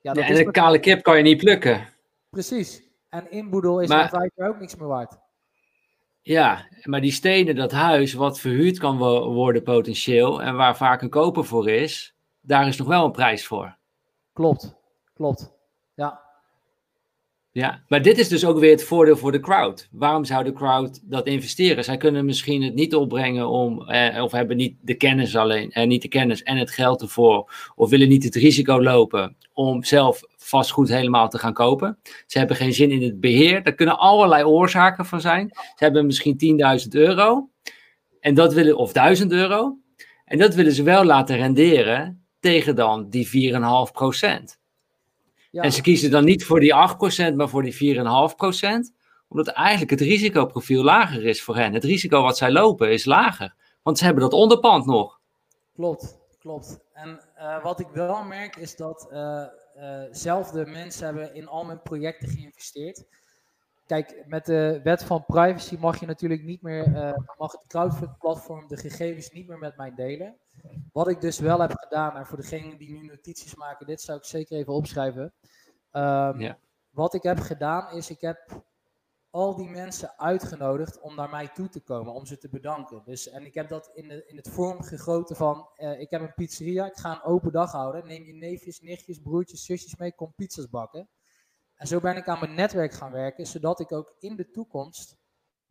ja, dat ja, en een kale kip kan je niet plukken. Precies. En inboedel is maar, in ook niks meer waard. Ja, maar die stenen, dat huis wat verhuurd kan worden potentieel en waar vaak een koper voor is, daar is nog wel een prijs voor. Klopt, klopt. Ja. Ja, maar dit is dus ook weer het voordeel voor de crowd. Waarom zou de crowd dat investeren? Zij kunnen misschien het niet opbrengen om, eh, of hebben niet de kennis alleen, en eh, niet de kennis en het geld ervoor, of willen niet het risico lopen om zelf vastgoed helemaal te gaan kopen. Ze hebben geen zin in het beheer. Daar kunnen allerlei oorzaken van zijn. Ze hebben misschien 10.000 euro, en dat willen, of 1000 euro, en dat willen ze wel laten renderen tegen dan die 4,5 procent. Ja. En ze kiezen dan niet voor die 8% maar voor die 4,5% omdat eigenlijk het risicoprofiel lager is voor hen. Het risico wat zij lopen is lager, want ze hebben dat onderpand nog. Klopt, klopt. En uh, wat ik wel merk is dat uh, uh, zelfde mensen hebben in al mijn projecten geïnvesteerd. Kijk, met de wet van privacy mag je natuurlijk niet meer, mag het crowdfunding platform de gegevens niet meer met mij delen. Wat ik dus wel heb gedaan, en voor degenen die nu notities maken, dit zou ik zeker even opschrijven. Um, ja. Wat ik heb gedaan is, ik heb al die mensen uitgenodigd om naar mij toe te komen, om ze te bedanken. Dus, en ik heb dat in, de, in het vorm gegoten van, uh, ik heb een pizzeria, ik ga een open dag houden. Neem je neefjes, nichtjes, broertjes, zusjes mee, kom pizza's bakken. En zo ben ik aan mijn netwerk gaan werken, zodat ik ook in de toekomst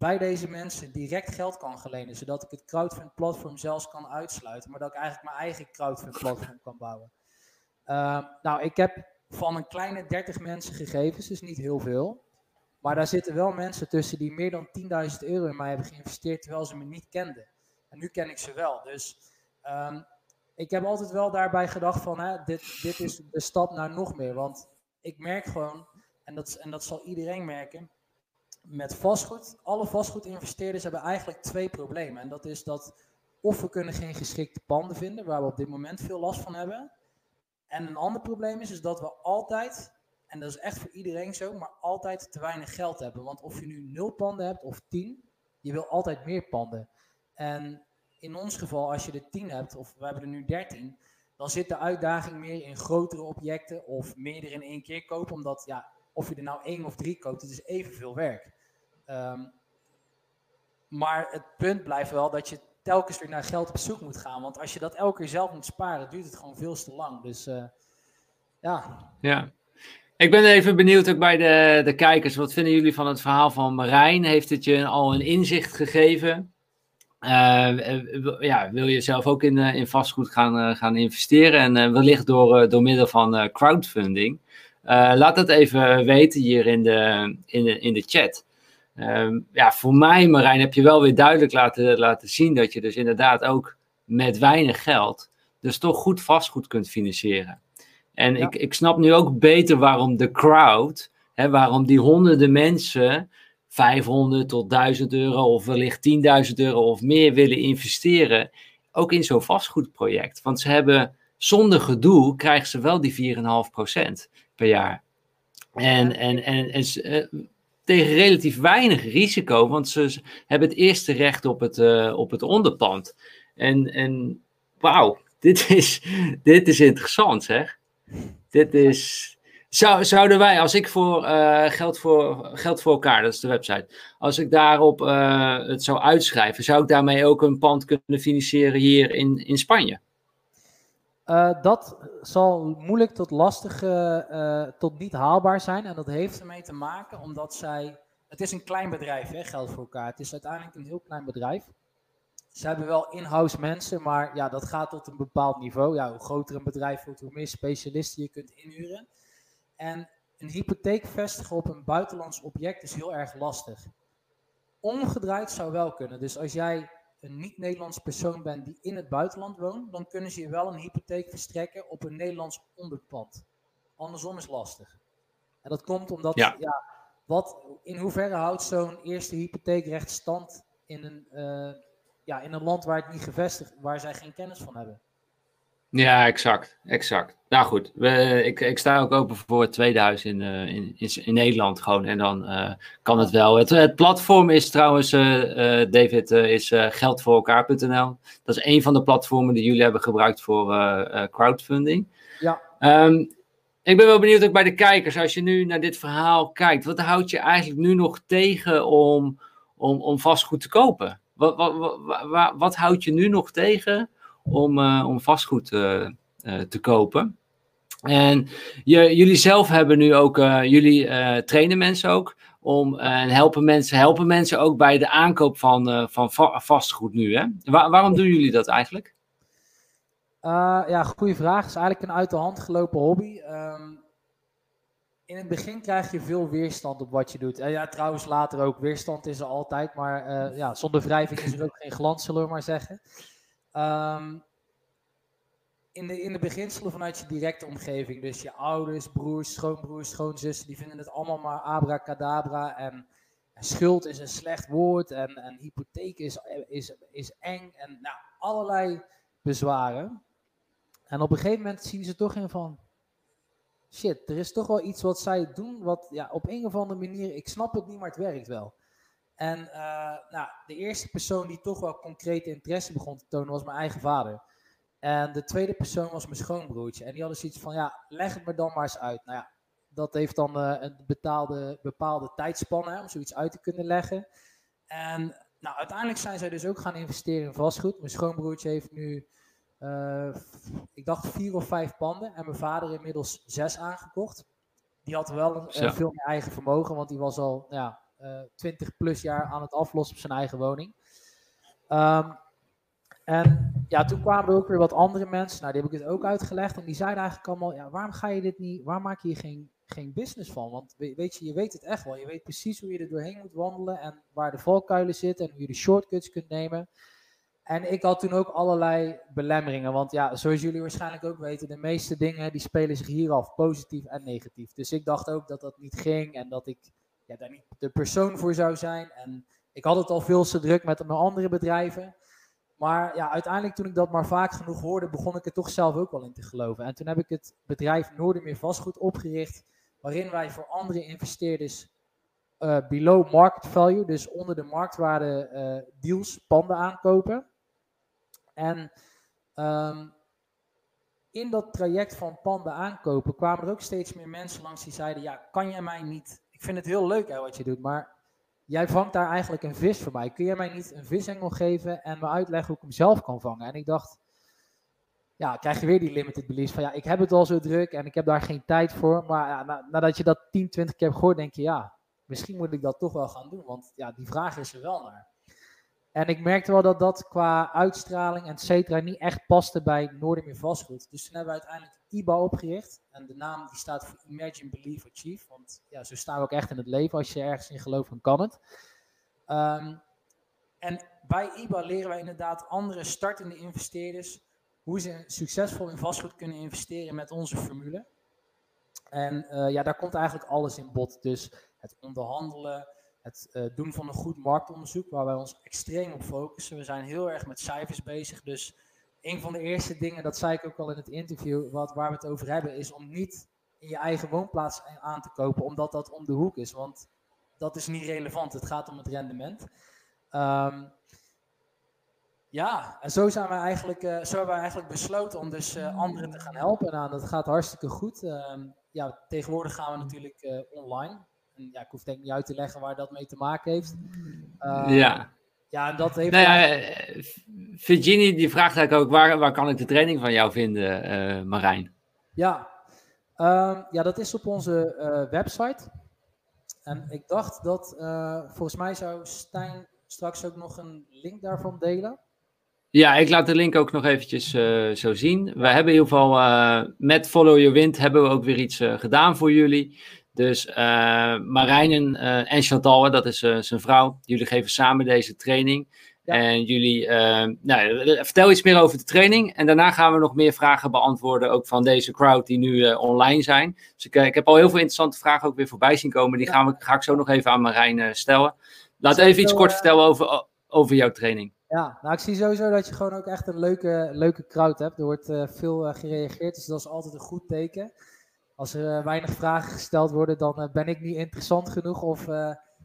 bij deze mensen direct geld kan gelenen, zodat ik het crowdfund platform zelfs kan uitsluiten, maar dat ik eigenlijk mijn eigen crowdfund platform kan bouwen. Uh, nou, ik heb van een kleine 30 mensen gegevens, dus niet heel veel. Maar daar zitten wel mensen tussen die meer dan 10.000 euro in mij hebben geïnvesteerd, terwijl ze me niet kenden. En nu ken ik ze wel. Dus um, ik heb altijd wel daarbij gedacht van, hè, dit, dit is de stap naar nog meer. Want ik merk gewoon, en dat, en dat zal iedereen merken, met vastgoed, alle vastgoedinvesteerders hebben eigenlijk twee problemen. En dat is dat of we kunnen geen geschikte panden vinden, waar we op dit moment veel last van hebben. En een ander probleem is, is dat we altijd, en dat is echt voor iedereen zo, maar altijd te weinig geld hebben. Want of je nu nul panden hebt of tien, je wil altijd meer panden. En in ons geval, als je er tien hebt, of we hebben er nu dertien, dan zit de uitdaging meer in grotere objecten of meerdere in één keer kopen. Omdat ja, of je er nou één of drie koopt, het is evenveel werk. Um, maar het punt blijft wel dat je telkens weer naar geld op zoek moet gaan. Want als je dat elke keer zelf moet sparen, duurt het gewoon veel te lang. Dus uh, ja. Ja. Ik ben even benieuwd ook bij de, de kijkers. Wat vinden jullie van het verhaal van Marijn? Heeft het je al een inzicht gegeven? Uh, ja, wil je zelf ook in, in vastgoed gaan, gaan investeren? En wellicht door, door middel van crowdfunding. Laat dat even weten hier in de, in de, in de chat. Ehm, ja, voor mij, Marijn, heb je wel weer duidelijk laten, laten zien dat je dus inderdaad ook met weinig geld dus toch goed vastgoed kunt financieren. En ik, ik snap nu ook beter waarom de crowd, hè, waarom die honderden mensen 500 tot 1000 euro of wellicht 10.000 euro of meer willen investeren, ook in zo'n vastgoedproject. Want ze hebben zonder gedoe krijgen ze wel die 4,5% per jaar. En, en, en, en, eh, tegen relatief weinig risico, want ze hebben het eerste recht op het, uh, op het onderpand. En, en wauw, dit is, dit is interessant zeg. Dit is. Zou, zouden wij, als ik voor, uh, geld voor geld voor elkaar, dat is de website, als ik daarop uh, het zou uitschrijven, zou ik daarmee ook een pand kunnen financieren hier in, in Spanje? Uh, dat zal moeilijk tot lastig, uh, tot niet haalbaar zijn. En dat heeft ermee te maken omdat zij. Het is een klein bedrijf, hè, geld voor elkaar. Het is uiteindelijk een heel klein bedrijf. ze hebben wel in-house mensen, maar ja, dat gaat tot een bepaald niveau. Ja, hoe groter een bedrijf wordt, hoe meer specialisten je kunt inhuren. En een hypotheek vestigen op een buitenlands object is heel erg lastig. Omgedraaid zou wel kunnen. Dus als jij een niet-Nederlands persoon bent die in het buitenland woont, dan kunnen ze je wel een hypotheek verstrekken op een Nederlands onderpand. Andersom is lastig. En dat komt omdat, ja, wat, in hoeverre houdt zo'n eerste hypotheekrecht stand in een, uh, ja, in een land waar het niet gevestigd, waar zij geen kennis van hebben? Ja, exact. exact. Nou goed, we, ik, ik sta ook open voor het tweede huis in, uh, in, in, Nederland gewoon. En dan uh, kan het wel. Het, het platform is trouwens, uh, David, is geldvoorelkaar.nl. Dat is een van de platformen die jullie hebben gebruikt voor crowdfunding. Ja. Um, ik ben wel benieuwd ook bij de kijkers, als je nu naar dit verhaal kijkt, wat houdt je eigenlijk nu nog tegen om, om, om vastgoed te kopen? Wat, wat, wat, wat, houdt je nu nog tegen om, uh, om vastgoed uh, uh, te kopen? En je, jullie zelf hebben nu ook, jullie trainen mensen ook om, en helpen mensen, helpen mensen ook bij de aankoop van, van vastgoed nu. Hè? Waar, waarom doen jullie dat eigenlijk? Ja, goede vraag. Het is eigenlijk een uit de hand gelopen hobby. Um, in het begin krijg je veel weerstand op wat je doet. En ja, trouwens later ook. Weerstand is er altijd, maar ja, zonder wrijving is er ook geen glans, zullen we maar zeggen. Um, in, de, in de beginselen vanuit je directe omgeving, dus je ouders, broers, schoonbroers, schoonzussen, die vinden het allemaal maar abracadabra en, en schuld is een slecht woord en, en hypotheek is, is, is eng en nou, allerlei bezwaren. En op een gegeven moment zien ze toch in van, shit, er is toch wel iets wat zij doen, wat ja, op een of andere manier, ik snap het niet, maar het werkt wel. En uh, nou, de eerste persoon die toch wel concrete interesse begon te tonen was mijn eigen vader. En de tweede persoon was mijn schoonbroertje. En die hadden zoiets van, ja, leg het me dan maar eens uit. Nou ja, dat heeft dan uh, een betaalde, bepaalde tijdspanne om zoiets uit te kunnen leggen. En nou, uiteindelijk zijn zij dus ook gaan investeren in vastgoed. Mijn schoonbroertje heeft nu uh, ik dacht vier of vijf panden en mijn vader inmiddels zes aangekocht. Die had wel een, veel meer eigen vermogen, want die was al ja, eh, 20 plus jaar aan het aflossen op zijn eigen woning. Um, en ja, toen kwamen er ook weer wat andere mensen, nou die heb ik het ook uitgelegd. En die zeiden eigenlijk allemaal, ja, waarom ga je dit niet, waar maak je hier geen, geen business van? Want weet je, je weet het echt wel. Je weet precies hoe je er doorheen moet wandelen en waar de valkuilen zitten en hoe je de shortcuts kunt nemen. En ik had toen ook allerlei belemmeringen. Want ja, zoals jullie waarschijnlijk ook weten, de meeste dingen die spelen zich hier af, positief en negatief. Dus ik dacht ook dat dat niet ging en dat ik ja, daar niet de persoon voor zou zijn. En ik had het al veel te druk met mijn andere bedrijven. Maar ja, uiteindelijk toen ik dat maar vaak genoeg hoorde, begon ik er toch zelf ook wel in te geloven. En toen heb ik het bedrijf Noordermeer Vastgoed opgericht, waarin wij voor andere investeerders uh, below market value, dus onder de marktwaarde uh, deals, panden aankopen. En um, in dat traject van panden aankopen kwamen er ook steeds meer mensen langs die zeiden: Ja, kan jij mij niet. Vind het heel leuk hè, wat je doet, maar jij vangt daar eigenlijk een vis voor mij. Kun jij mij niet een visengel geven en me uitleggen hoe ik hem zelf kan vangen? En ik dacht, ja, krijg je weer die limited beliefs van ja, ik heb het al zo druk en ik heb daar geen tijd voor. Maar ja, nadat je dat 10, 20 keer hebt gehoord, denk je ja, misschien moet ik dat toch wel gaan doen. Want ja, die vraag is er wel naar. En ik merkte wel dat dat qua uitstraling en et cetera niet echt paste bij Noordermeer Vastgoed. Dus toen hebben we uiteindelijk IBA opgericht. En de naam die staat voor Imagine, Believe, Achieve. Want ja, zo staan we ook echt in het leven. Als je ergens in gelooft, dan kan het. Um, en bij IBA leren wij inderdaad andere startende investeerders hoe ze succesvol in vastgoed kunnen investeren met onze formule. En uh, ja, daar komt eigenlijk alles in bod. Dus het onderhandelen, het uh, doen van een goed marktonderzoek, waar wij ons extreem op focussen. We zijn heel erg met cijfers bezig. Dus een van de eerste dingen, dat zei ik ook al in het interview, wat, waar we het over hebben, is om niet in je eigen woonplaats aan te kopen, omdat dat om de hoek is. Want dat is niet relevant. Het gaat om het rendement. Um, ja, en zo zijn we eigenlijk, uh, zo hebben we eigenlijk besloten om dus uh, anderen te gaan helpen. Nou, dat gaat hartstikke goed. Uh, ja, tegenwoordig gaan we natuurlijk uh, online ja, ik hoef denk ik niet uit te leggen waar dat mee te maken heeft. Uh, ja. Ja, dat heeft... Nou ja, eh, Virginie die vraagt eigenlijk ook, waar, waar kan ik de training van jou vinden, uh, Marijn? Ja. Um, ja, dat is op onze uh, website. En ik dacht dat, volgens mij zou Stijn straks ook nog een link daarvan delen. Ja, ik laat de link ook nog eventjes zo zien. We hebben in ieder geval met Follow Your Wind hebben we ook weer iets gedaan voor jullie. Dus Marijnen en Chantal, dat is zijn vrouw, jullie geven samen deze training. En jullie, nou, vertel iets meer over de training. En daarna gaan we nog meer vragen beantwoorden, ook van deze crowd die nu online zijn. Dus ik, ik, heb al heel veel interessante vragen ook weer voorbij zien komen. Die gaan we, ga ik zo nog even aan Marijn stellen. Laat even iets kort vertellen over, over jouw training. Ja, nou ik zie sowieso dat je gewoon ook echt een leuke, leuke crowd hebt. Er wordt uh, veel uh, gereageerd, dus dat is altijd een goed teken. Als er uh, weinig vragen gesteld worden, dan ben ik niet interessant genoeg. Of,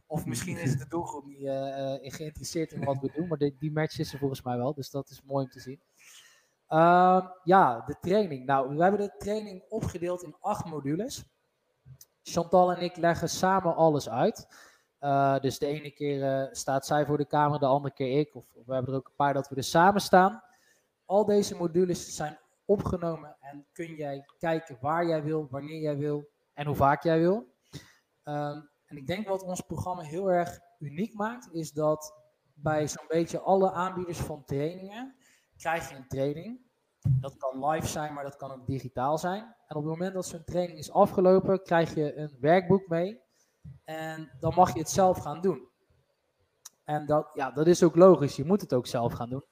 of misschien is de doelgroep niet geïnteresseerd in wat we doen. Maar die, die match is er volgens mij wel, dus dat is mooi om te zien. Ehm, ja, de training. Nou, we hebben de training opgedeeld in acht modules. Chantal en ik leggen samen alles uit. Dus de ene keer staat zij voor de camera, de andere keer ik. Of, of, we hebben er ook een paar dat we er samen staan. Al deze modules zijn opgenomen en kun jij kijken waar jij wil, wanneer jij wil en hoe vaak jij wil. Um, en ik denk wat ons programma heel erg uniek maakt, is dat bij zo'n beetje alle aanbieders van trainingen krijg je een training. Dat kan live zijn, maar dat kan ook digitaal zijn. En op het moment dat zo'n training is afgelopen, krijg je een werkboek mee en dan mag je het zelf gaan doen. En dat, ja, dat is ook logisch. Je moet het ook zelf gaan doen.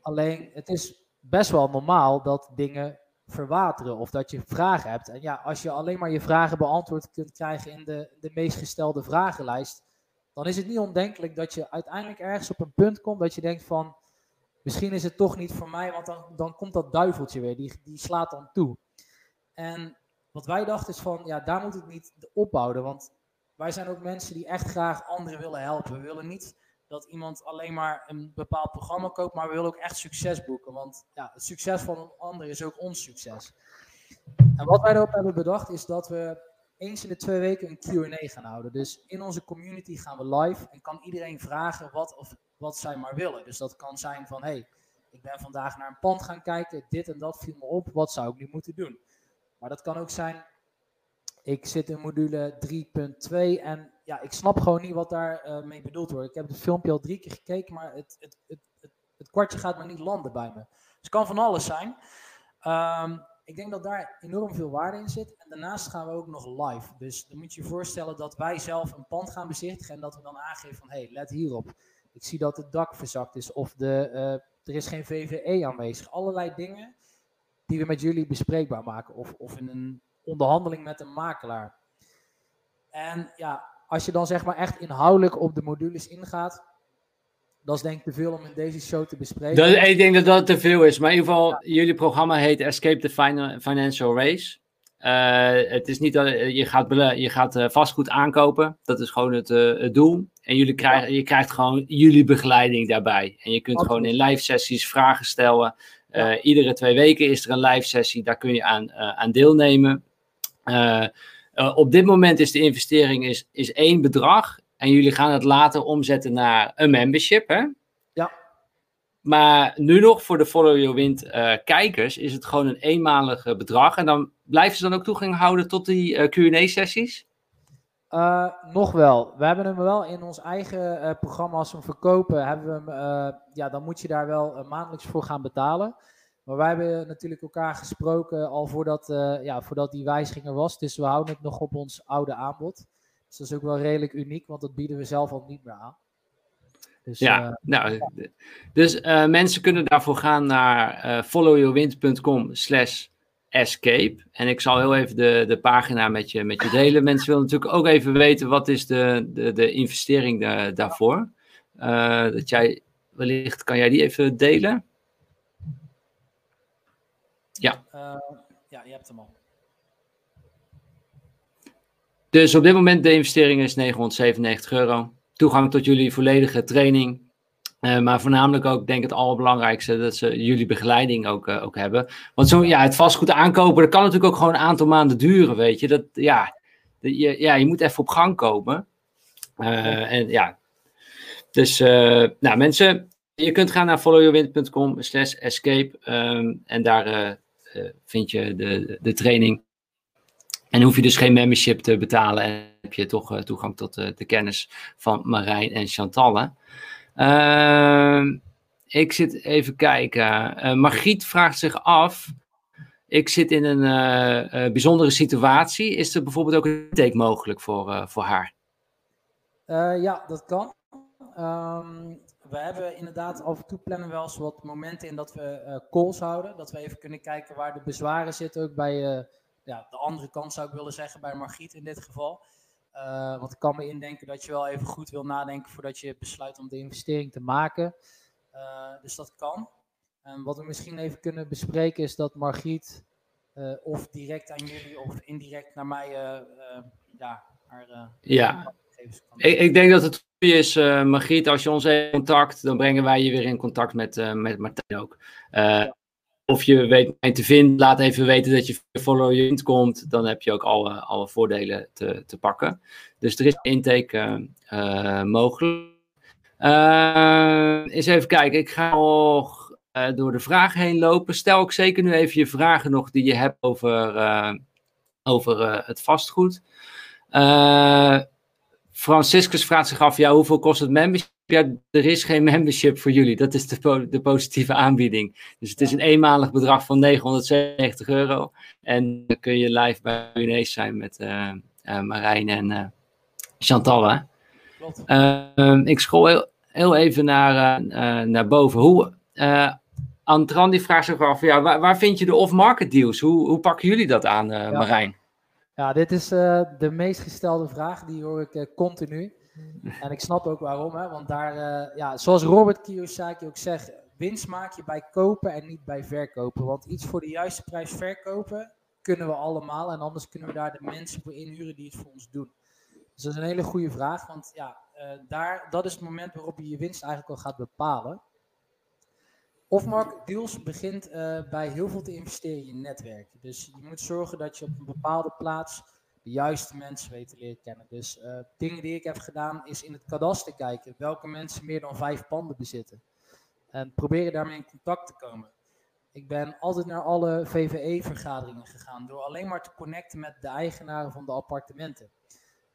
Alleen, het is best wel normaal dat dingen verwateren of dat je vragen hebt. En ja, als je alleen maar je vragen beantwoord kunt krijgen in de, de meest gestelde vragenlijst, dan is het niet ondenkelijk dat je uiteindelijk ergens op een punt komt dat je denkt van, misschien is het toch niet voor mij, want dan, dan komt dat duiveltje weer, die, die slaat dan toe. En wat wij dachten is van, ja, daar moet het niet opbouwen, want wij zijn ook mensen die echt graag anderen willen helpen. We willen niet dat iemand alleen maar een bepaald programma koopt, maar we willen ook echt succes boeken. Want ja, het succes van een ander is ook ons succes. En wat wij erop hebben bedacht is dat we eens in de twee weken een Q&A gaan houden. Dus in onze community gaan we live en kan iedereen vragen wat, of, wat zij maar willen. Dus dat kan zijn van, hey, ik ben vandaag naar een pand gaan kijken, dit en dat viel me op, wat zou ik nu moeten doen? Maar dat kan ook zijn, ik zit in module 3.2 en ja, ik snap gewoon niet wat daar uh, mee bedoeld wordt. Ik heb het filmpje al drie keer gekeken, maar het, het, het, het, kwartje gaat maar niet landen bij me. Dus het kan van alles zijn. Um, ik denk dat daar enorm veel waarde in zit. En daarnaast gaan we ook nog live. Dus dan moet je je voorstellen dat wij zelf een pand gaan bezichtigen en dat we dan aangeven van, hé, hey, let hierop. Ik zie dat het dak verzakt is of de, uh, er is geen VVE aanwezig. Allerlei dingen die we met jullie bespreekbaar maken. Of, of in een onderhandeling met een makelaar. En ja, als je dan zeg maar echt inhoudelijk op de modules ingaat, dat is denk ik te veel om in deze show te bespreken. Dat, ik denk dat dat te veel is. Maar in ieder geval, jullie programma heet Escape the Financial Race. Uh, het is niet dat je gaat, je gaat uh, vastgoed aankopen. Dat is gewoon het, uh, het doel. En jullie krijgen, je krijgt gewoon jullie begeleiding daarbij. En je kunt gewoon in live sessies vragen stellen. Iedere twee weken is er een live sessie. Daar kun je aan, aan deelnemen. Uh, op dit moment is de investering is, is één bedrag. En jullie gaan het later omzetten naar een membership. Hè? Ja. Maar nu nog voor de Follow Your Wind uh, kijkers is het gewoon een eenmalig bedrag. En dan blijven ze dan ook toegang houden tot die QA-sessies? nog wel. We hebben hem wel in ons eigen programma, als we hem verkopen, hebben we hem, ja, dan moet je daar wel maandelijks voor gaan betalen. Maar wij hebben natuurlijk elkaar gesproken al voordat, uh, ja, voordat die wijziging er was. Dus we houden het nog op ons oude aanbod. Dus dat is ook wel redelijk uniek, want dat bieden we zelf al niet meer aan. Dus, ja, uh, nou, ja. dus uh, mensen kunnen daarvoor gaan naar followyourwind.com slash escape. En ik zal heel even de, de pagina met je, met je delen. Mensen willen natuurlijk ook even weten wat is de, de, de investering da daarvoor. dat jij, wellicht kan jij die even delen? Ja. Uh, ja, je hebt hem al. Dus op dit moment de investering is 997 euro. Toegang tot jullie volledige training. Uh, maar voornamelijk ook, denk ik, het allerbelangrijkste, dat ze jullie begeleiding ook, uh, ook hebben. Want zo, ja, het vastgoed aankopen, dat kan natuurlijk ook gewoon een aantal maanden duren, weet je. Dat, ja, de, je, ja, je moet even op gang komen. Uh, en ja, dus, nou mensen, je kunt gaan naar followyourwind.com slash escape. Um, en daar eh, vind je de, de training. En hoef je dus geen membership te betalen en heb je toch uh, toegang tot uh, de kennis van Marijn en Chantalle. Uh, ik zit even kijken. Margriet vraagt zich af. Ik zit in een bijzondere situatie. Is er bijvoorbeeld ook een intake mogelijk voor, voor haar? ja, dat kan. Ehm, we hebben inderdaad af en toe plannen wel eens wat momenten in dat we calls houden. Dat we even kunnen kijken waar de bezwaren zitten. Ook bij ja, de andere kant zou ik willen zeggen, bij Margriet in dit geval. Uh, want ik kan me indenken dat je wel even goed wil nadenken voordat je besluit om de investering te maken. Dus dat kan. En wat we misschien even kunnen bespreken is dat Margriet of direct aan jullie of indirect naar mij ja, haar ja. Ik, ik, denk dat het is, Margriet, als je ons even contact, dan brengen wij je weer in contact met, met Martijn ook. Ja of je weet mij te vinden, laat even weten dat je follow je komt. Dan heb je ook alle, alle voordelen te, te pakken. Dus er is intake uh, mogelijk. Uh, eens even kijken, ik ga nog uh, door de vragen heen lopen. Stel ook zeker nu even je vragen nog die je hebt over, over het vastgoed. Franciscus vraagt zich af, ja, hoeveel kost het membership? ja, er is geen membership voor jullie. Dat is de, de positieve aanbieding. Dus het is een eenmalig bedrag van 990 euro. En dan kun je live bij Unees zijn met uh, uh, Marijn en uh, Chantal. Hè? Ehm, ik scroll heel, heel even naar, naar boven. Hoe, Antran die vraagt zich af, ja, waar, waar vind je de off-market deals? Hoe, hoe pakken jullie dat aan, Marijn? Ja, dit is de meest gestelde vraag. Die hoor ik continu. En ik snap ook waarom, hè, want daar, uh, ja, zoals Robert Kiyosaki ook zegt, winst maak je bij kopen en niet bij verkopen. Want iets voor de juiste prijs verkopen kunnen we allemaal en anders kunnen we daar de mensen voor inhuren die het voor ons doen. Dus dat is een hele goede vraag, want ja, daar, dat is het moment waarop je je winst eigenlijk al gaat bepalen. Off-market deals begint uh, bij heel veel te investeren in je netwerk. Dus je moet zorgen dat je op een bepaalde plaats de juiste mensen weten leren kennen. Dus uh, dingen die ik heb gedaan is in het kadaster kijken welke mensen meer dan vijf panden bezitten. En proberen daarmee in contact te komen. Ik ben altijd naar alle VVE-vergaderingen gegaan door alleen maar te connecten met de eigenaren van de appartementen.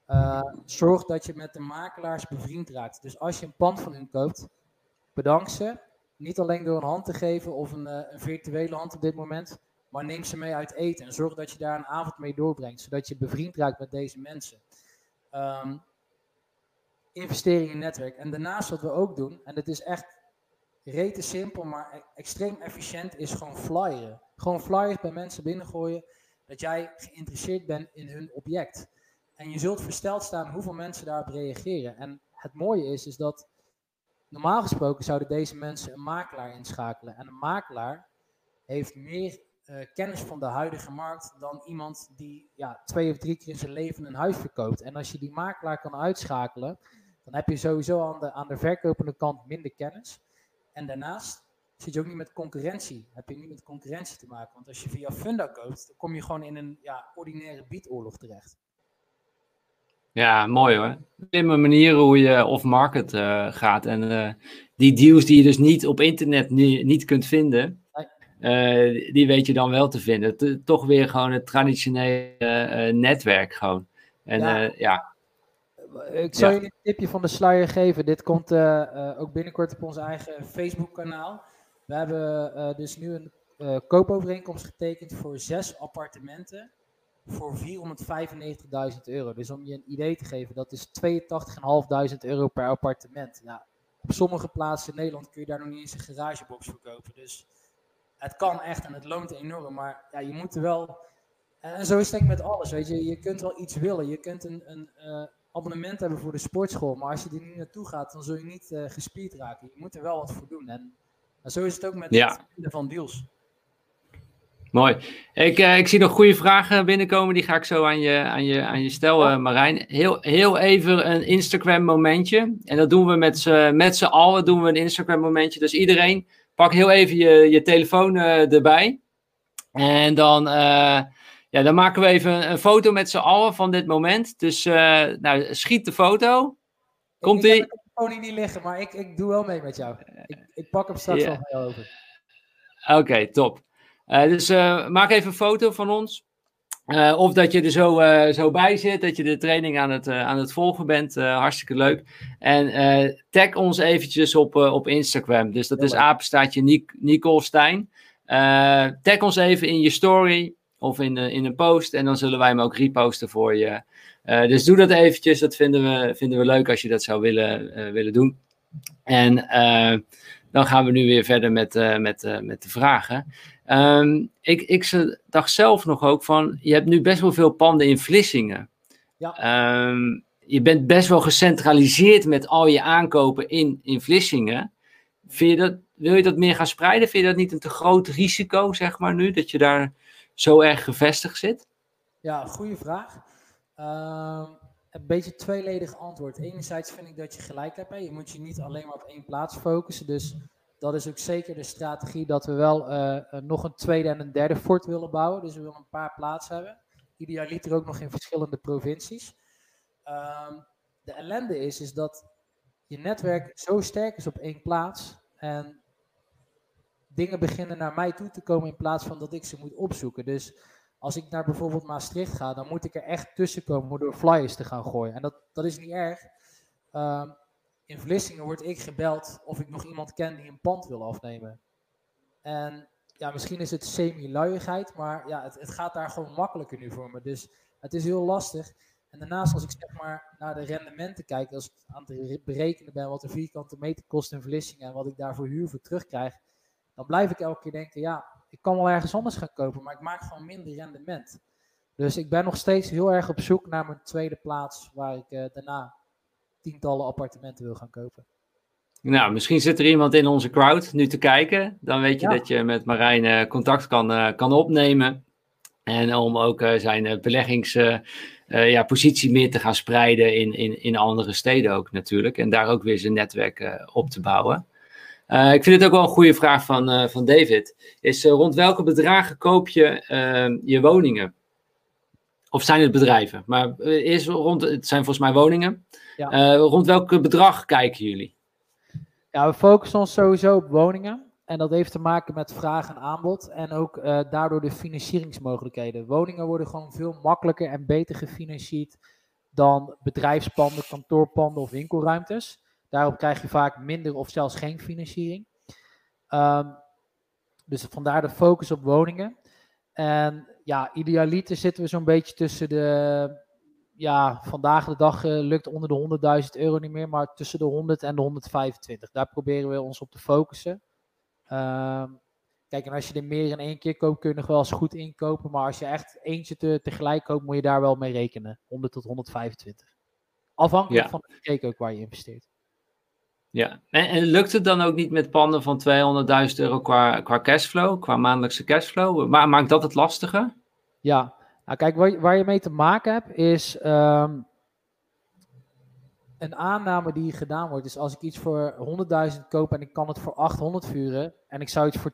Uh, zorg dat je met de makelaars bevriend raakt. Dus als je een pand van hun koopt, bedank ze. Niet alleen door een hand te geven of een, uh, een virtuele hand op dit moment, maar neem ze mee uit eten en zorg dat je daar een avond mee doorbrengt, zodat je bevriend raakt met deze mensen. Um, investering in netwerk. En daarnaast wat we ook doen, en het is echt rete simpel, maar e-, extreem efficiënt, is gewoon flyeren. Gewoon flyers bij mensen binnengooien, dat jij geïnteresseerd bent in hun object. En je zult versteld staan hoeveel mensen daarop reageren. En het mooie is, is dat normaal gesproken zouden deze mensen een makelaar inschakelen. En een makelaar heeft meer uh, kennis van de huidige markt dan iemand die ja, twee of drie keer in zijn leven een huis verkoopt. En als je die makelaar kan uitschakelen, dan heb je sowieso aan de, aan de verkopende kant minder kennis. En daarnaast zit je ook niet met concurrentie. Heb je niet met concurrentie te maken. Want als je via Funda koopt, dan kom je gewoon in een ja, ordinaire biedoorlog terecht. Ja, mooi hoor. Slimme manieren hoe je off-market uh, gaat. En uh, die deals die je dus niet op internet niet kunt vinden, uh, die weet je dan wel te vinden. toch weer gewoon het traditionele netwerk gewoon. En ja. Ja. Ik zal ja. je een tipje van de sluier geven. Dit komt ook binnenkort op ons eigen Facebook kanaal. We hebben dus nu een koopovereenkomst getekend voor zes appartementen voor 495.000 euro. Dus om je een idee te geven, dat is 82.500 euro per appartement. Nou, op sommige plaatsen in Nederland kun je daar nog niet eens een garagebox verkopen. Dus het kan echt en het loont enorm, maar ja, je moet er wel. En zo is het denk ik met alles, weet je. Je kunt wel iets willen. Je kunt een, een uh, abonnement hebben voor de sportschool, maar als je er niet naartoe gaat, dan zul je niet uh, gespierd raken. Je moet er wel wat voor doen. En, en zo is het ook met ja. het vinden van deals. Mooi. Ik, uh, ik zie nog goede vragen binnenkomen. Die ga ik zo aan je, aan je, aan je stellen, Marijn. Heel, heel even een Instagram momentje. En dat doen we met z'n allen. Doen we een Instagram momentje. Dus iedereen pak heel even je, je telefoon uh, erbij. En dan, uh, ja, dan maken we even een, foto met z'n allen van dit moment. Dus nou, schiet de foto. Komt ie? Ik heb de telefoon niet liggen, maar ik, ik doe wel mee met jou. Ik, ik pak hem straks yeah. over. Oké, okay, top. Dus maak even een foto van ons. Uh, of dat je er zo, uh, zo bij zit, dat je de training aan het, uh, aan het volgen bent. hartstikke leuk. En tag ons eventjes op, op Instagram. Dus dat is apenstaatje Nic Nicole Stijn. tag ons even in je story of in, in een post. En dan zullen wij hem ook reposten voor je. dus doe dat eventjes. Dat vinden we, vinden we leuk als je dat zou willen, willen doen. En dan gaan we nu weer verder met, met, met de vragen. Um, ik, ik dacht zelf nog ook van, je hebt nu best wel veel panden in Vlissingen. Ja. Um, je bent best wel gecentraliseerd met al je aankopen in, in Vlissingen. Vind je dat, wil je dat meer gaan spreiden? Vind je dat niet een te groot risico, zeg maar, nu, dat je daar zo erg gevestigd zit? Ja, goede vraag. Um, een beetje tweeledig antwoord. Enerzijds vind ik dat je gelijk hebt. Hè. Je moet je niet alleen maar op één plaats focussen. Dus dat is ook zeker de strategie dat we wel uh, nog een tweede en een derde fort willen bouwen. Dus we willen een paar plaatsen hebben. Idealiter ook nog in verschillende provincies. Um, de ellende is, is dat je netwerk zo sterk is op één plaats. En dingen beginnen naar mij toe te komen in plaats van dat ik ze moet opzoeken. Dus als ik naar bijvoorbeeld Maastricht ga, dan moet ik er echt tussen komen door flyers te gaan gooien. En dat, dat is niet erg. Um, in Vlissingen word ik gebeld of ik nog iemand ken die een pand wil afnemen. En ja, misschien is het semi-luiigheid, maar ja, het, het gaat daar gewoon makkelijker nu voor me. Dus het is heel lastig. En daarnaast, als ik zeg maar naar de rendementen kijk, als ik aan het berekenen ben wat de vierkante meter kost in Vlissingen en wat ik daarvoor huur voor terugkrijg, dan blijf ik elke keer denken, ja, ik kan wel ergens anders gaan kopen, maar ik maak gewoon minder rendement. Dus ik ben nog steeds heel erg op zoek naar mijn tweede plaats, waar ik uh, daarna tientallen appartementen wil gaan kopen. Nou, misschien zit er iemand in onze crowd nu te kijken. Dan weet je dat je met Marijn uh, contact kan, uh, kan opnemen. En om ook uh, zijn beleggingspositie ja, meer te gaan spreiden in, in, in andere steden ook natuurlijk. En daar ook weer zijn netwerk op te bouwen. ik vind het ook wel een goede vraag van, van David. Is rond welke bedragen koop je je woningen? Of zijn het bedrijven? Maar eerst rond, het zijn volgens mij woningen. Ja. Eh, rond welk bedrag kijken jullie? Ja, we focussen ons sowieso op woningen. En dat heeft te maken met vraag en aanbod en ook uh, daardoor de financieringsmogelijkheden. Woningen worden gewoon veel makkelijker en beter gefinancierd dan bedrijfspanden, kantoorpanden of winkelruimtes. Daarop krijg je vaak minder of zelfs geen financiering. Um, dus vandaar de focus op woningen. En ja, idealiter zitten we zo'n beetje tussen de ja, vandaag de dag uh, lukt onder de 100.000 euro niet meer, maar tussen de 100 en de 125. Daar proberen we ons op te focussen. Uh, kijk, en als je er meer in één keer koopt, kun je nog wel eens goed inkopen. Maar als je echt eentje te, tegelijk koopt, moet je daar wel mee rekenen. 100 tot 125. Afhankelijk van de keek ook waar je investeert. Ja, en, en, lukt het dan ook niet met panden van 200.000 euro qua, qua cashflow, qua maandelijkse cashflow? Maar maakt dat het lastiger? Ja, nou, kijk, waar, je mee te maken hebt is ehm, een aanname die gedaan wordt. Dus als ik iets voor 100.000 koop en ik kan het voor 800 vuren en ik zou iets voor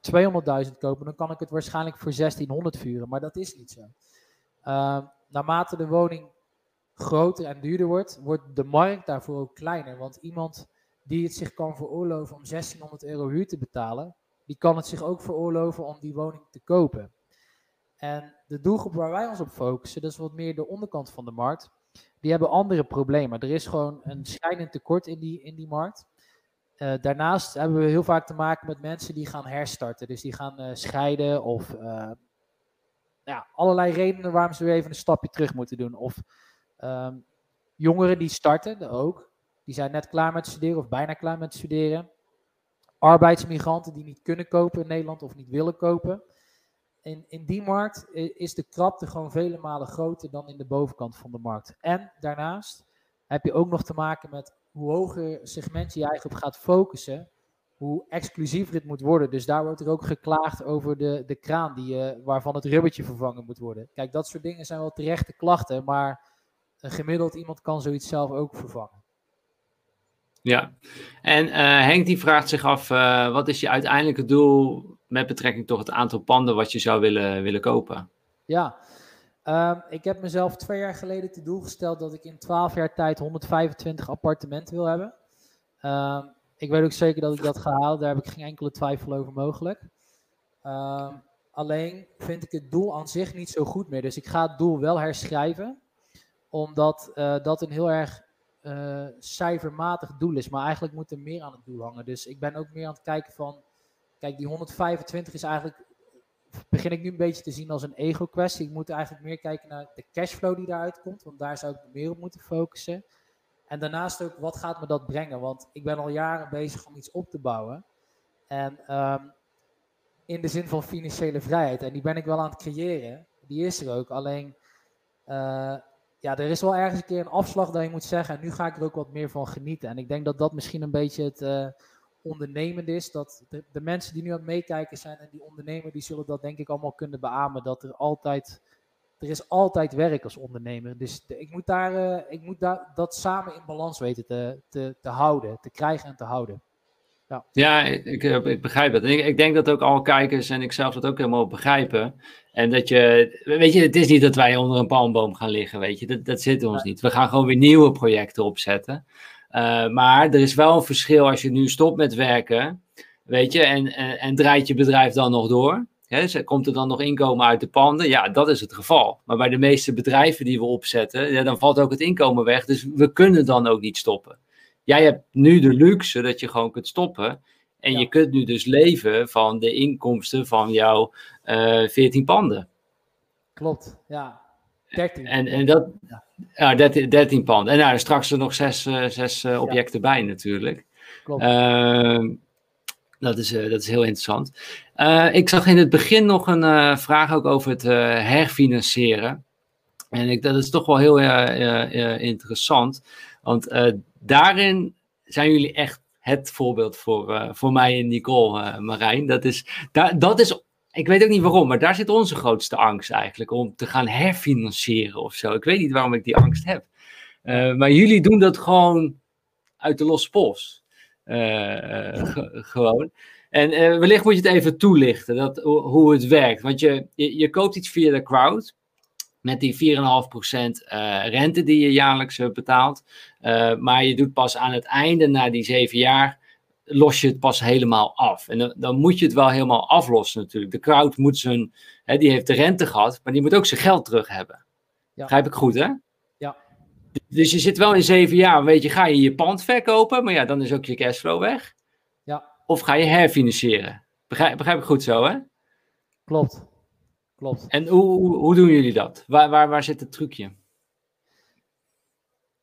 200.000 kopen, dan kan ik het waarschijnlijk voor 1600 vuren. Maar dat is niet zo. Uh, naarmate de woning groter en duurder wordt, wordt de markt daarvoor ook kleiner. Want iemand die het zich kan veroorloven om 1600 euro huur te betalen, die kan het zich ook veroorloven om die woning te kopen. En de doelgroep waar wij ons op focussen, dat is wat meer de onderkant van de markt, die hebben andere problemen. Er is gewoon een schijnend tekort in die, in die markt. Uh, daarnaast hebben we heel vaak te maken met mensen die gaan herstarten. Dus die gaan uh, scheiden of uh, ja, allerlei redenen waarom ze weer even een stapje terug moeten doen. Of um, jongeren die starten ook. Die zijn net klaar met studeren of bijna klaar met studeren. Arbeidsmigranten die niet kunnen kopen in Nederland of niet willen kopen in, in die markt is de krapte gewoon vele malen groter dan in de bovenkant van de markt. En daarnaast heb je ook nog te maken met hoe hoger segment je eigenlijk op gaat focussen, hoe exclusiever het moet worden. Dus daar wordt er ook geklaagd over de, de kraan die, uh, waarvan het rubbertje vervangen moet worden. Kijk, dat soort dingen zijn wel terechte klachten, maar een gemiddeld iemand kan zoiets zelf ook vervangen. Ja, en uh, Henk die vraagt zich af, uh, wat is je uiteindelijke doel met betrekking tot het aantal panden wat je zou willen, willen kopen? Ja, um, ik heb mezelf twee jaar geleden te doel gesteld dat ik in 12 jaar tijd 125 appartementen wil hebben. Um, ik weet ook zeker dat ik dat ga halen, daar heb ik geen enkele twijfel over mogelijk. Um, Alleen vind ik het doel aan zich niet zo goed meer. Dus ik ga het doel wel herschrijven. Omdat uh, dat een heel erg uh, cijfermatig doel is. Maar eigenlijk moet er meer aan het doel hangen. Dus ik ben ook meer aan het kijken van. Kijk, die 125 is eigenlijk. Begin ik nu een beetje te zien als een ego-kwestie. Ik moet eigenlijk meer kijken naar de cashflow die daaruit komt. Want daar zou ik meer op moeten focussen. En daarnaast ook, wat gaat me dat brengen? Want ik ben al jaren bezig om iets op te bouwen. En um, in de zin van financiële vrijheid. En die ben ik wel aan het creëren. Die is er ook. Alleen, uh, ja, er is wel ergens een keer een afslag dat je moet zeggen. En nu ga ik er ook wat meer van genieten. En ik denk dat dat misschien een beetje het uh, ondernemende is. Dat de, de, mensen die nu aan het meekijken zijn en die ondernemer, die zullen dat denk ik allemaal kunnen beamen. Dat er altijd, er is altijd werk als ondernemer. Dus ik moet, daar, uh, ik moet dat samen in balans weten te, te, te houden, te krijgen en te houden. Ja, ja ik, ik, begrijp het. En ik, ik, denk dat ook alle kijkers en ik zelf dat ook helemaal begrijpen. En dat je, weet je, het is niet dat wij onder een palmboom gaan liggen, weet je. Dat, dat zit ons niet. We gaan gewoon weer nieuwe projecten opzetten. Uh, maar er is wel een verschil als je nu stopt met werken, weet je, en, en, en draait je bedrijf dan nog door. Hè, komt er dan nog inkomen uit de panden? Ja, dat is het geval. Maar bij de meeste bedrijven die we opzetten, ja, dan valt ook het inkomen weg. Dus we kunnen dan ook niet stoppen. Jij hebt nu de luxe dat je gewoon kunt stoppen. En je kunt nu dus leven van de inkomsten van jouw uh, eh, 14 panden. Klopt, ja. 13. En, en dat, ja, 13, 13 panden. En nou, straks er nog zes, uh, zes uh, objecten ja. bij natuurlijk. Klopt. Ehm, dat, is, dat is heel interessant. ik zag in het begin nog een vraag ook over het herfinancieren. En ik, dat is toch wel heel interessant. Want daarin zijn jullie echt het voorbeeld voor, uh, voor mij en Nicole uh, Marijn. Dat is, daar, dat is, ik weet ook niet waarom, maar daar zit onze grootste angst eigenlijk. Om te gaan herfinancieren of zo. Ik weet niet waarom ik die angst heb. Uh, maar jullie doen dat gewoon uit de losse pols. gewoon. En wellicht moet je het even toelichten, dat, hoe het werkt. Want je, je, je koopt iets via de crowd met die 4,5% uh, rente die je jaarlijks betaalt. Uh, maar je doet pas aan het einde, na die zeven jaar, los je het pas helemaal af. En dan, dan moet je het wel helemaal aflossen natuurlijk. De crowd moet zijn, hè, die heeft de rente gehad, maar die moet ook zijn geld terug hebben. Ja. Begrijp ik goed, hè? Ja. Dus je zit wel in zeven jaar, weet je, ga je je pand verkopen, maar ja, dan is ook je cashflow weg. Ja. Of ga je herfinancieren. Begrijp, begrijp ik goed zo, hè? Klopt. Klopt. En hoe, hoe, doen jullie dat? Waar, waar, waar zit het trucje?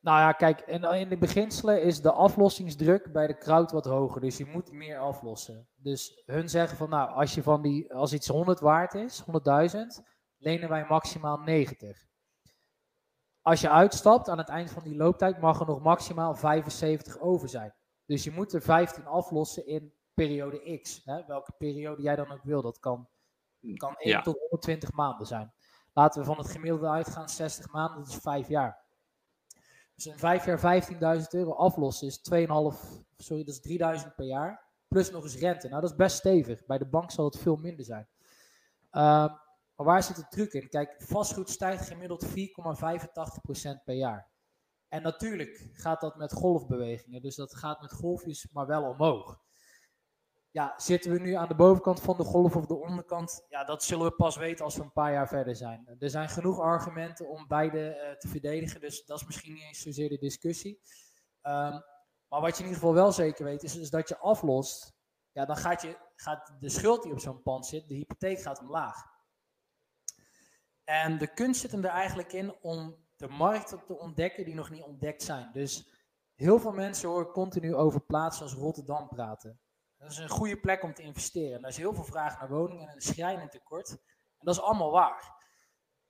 Nou ja, kijk, in, in de beginselen is de aflossingsdruk bij de crowd wat hoger. Dus je moet meer aflossen. Dus hun zeggen van, nou, als, je van die, als iets 100 waard is, 100.000, lenen wij maximaal 90. Als je uitstapt aan het eind van die looptijd, mag er nog maximaal 75 over zijn. Dus je moet er 15 aflossen in periode X. Hè? Welke periode jij dan ook wil. Dat kan kan 1 tot 120 maanden zijn. Laten we van het gemiddelde uitgaan, 60 maanden, dat is 5 jaar. Dus in 5 jaar 15.000 euro aflossen is 2,5, sorry, dat is 3000 per jaar. Plus nog eens rente. Nou, dat is best stevig. Bij de bank zal het veel minder zijn. Uh, maar waar zit de truc in? Kijk, vastgoed stijgt gemiddeld 4,85% per jaar. En natuurlijk gaat dat met golfbewegingen. Dus dat gaat met golfjes, maar wel omhoog ja, zitten we nu aan de bovenkant van de golf of de onderkant? Ja, dat zullen we pas weten als we een paar jaar verder zijn. Er zijn genoeg argumenten om beide uh, te verdedigen, dus dat is misschien niet eens zozeer de discussie. Um, maar wat je in ieder geval wel zeker weet, is, is dat je aflost. Ja, dan gaat, je, gaat de schuld die op zo'n pand zit, de hypotheek gaat omlaag. En de kunst zit hem er eigenlijk in om de markten te ontdekken die nog niet ontdekt zijn. Dus heel veel mensen horen continu over plaatsen als Rotterdam praten. Dat is een goede plek om te investeren. Er is heel veel vraag naar woningen en een schrijnend tekort. En dat is allemaal waar.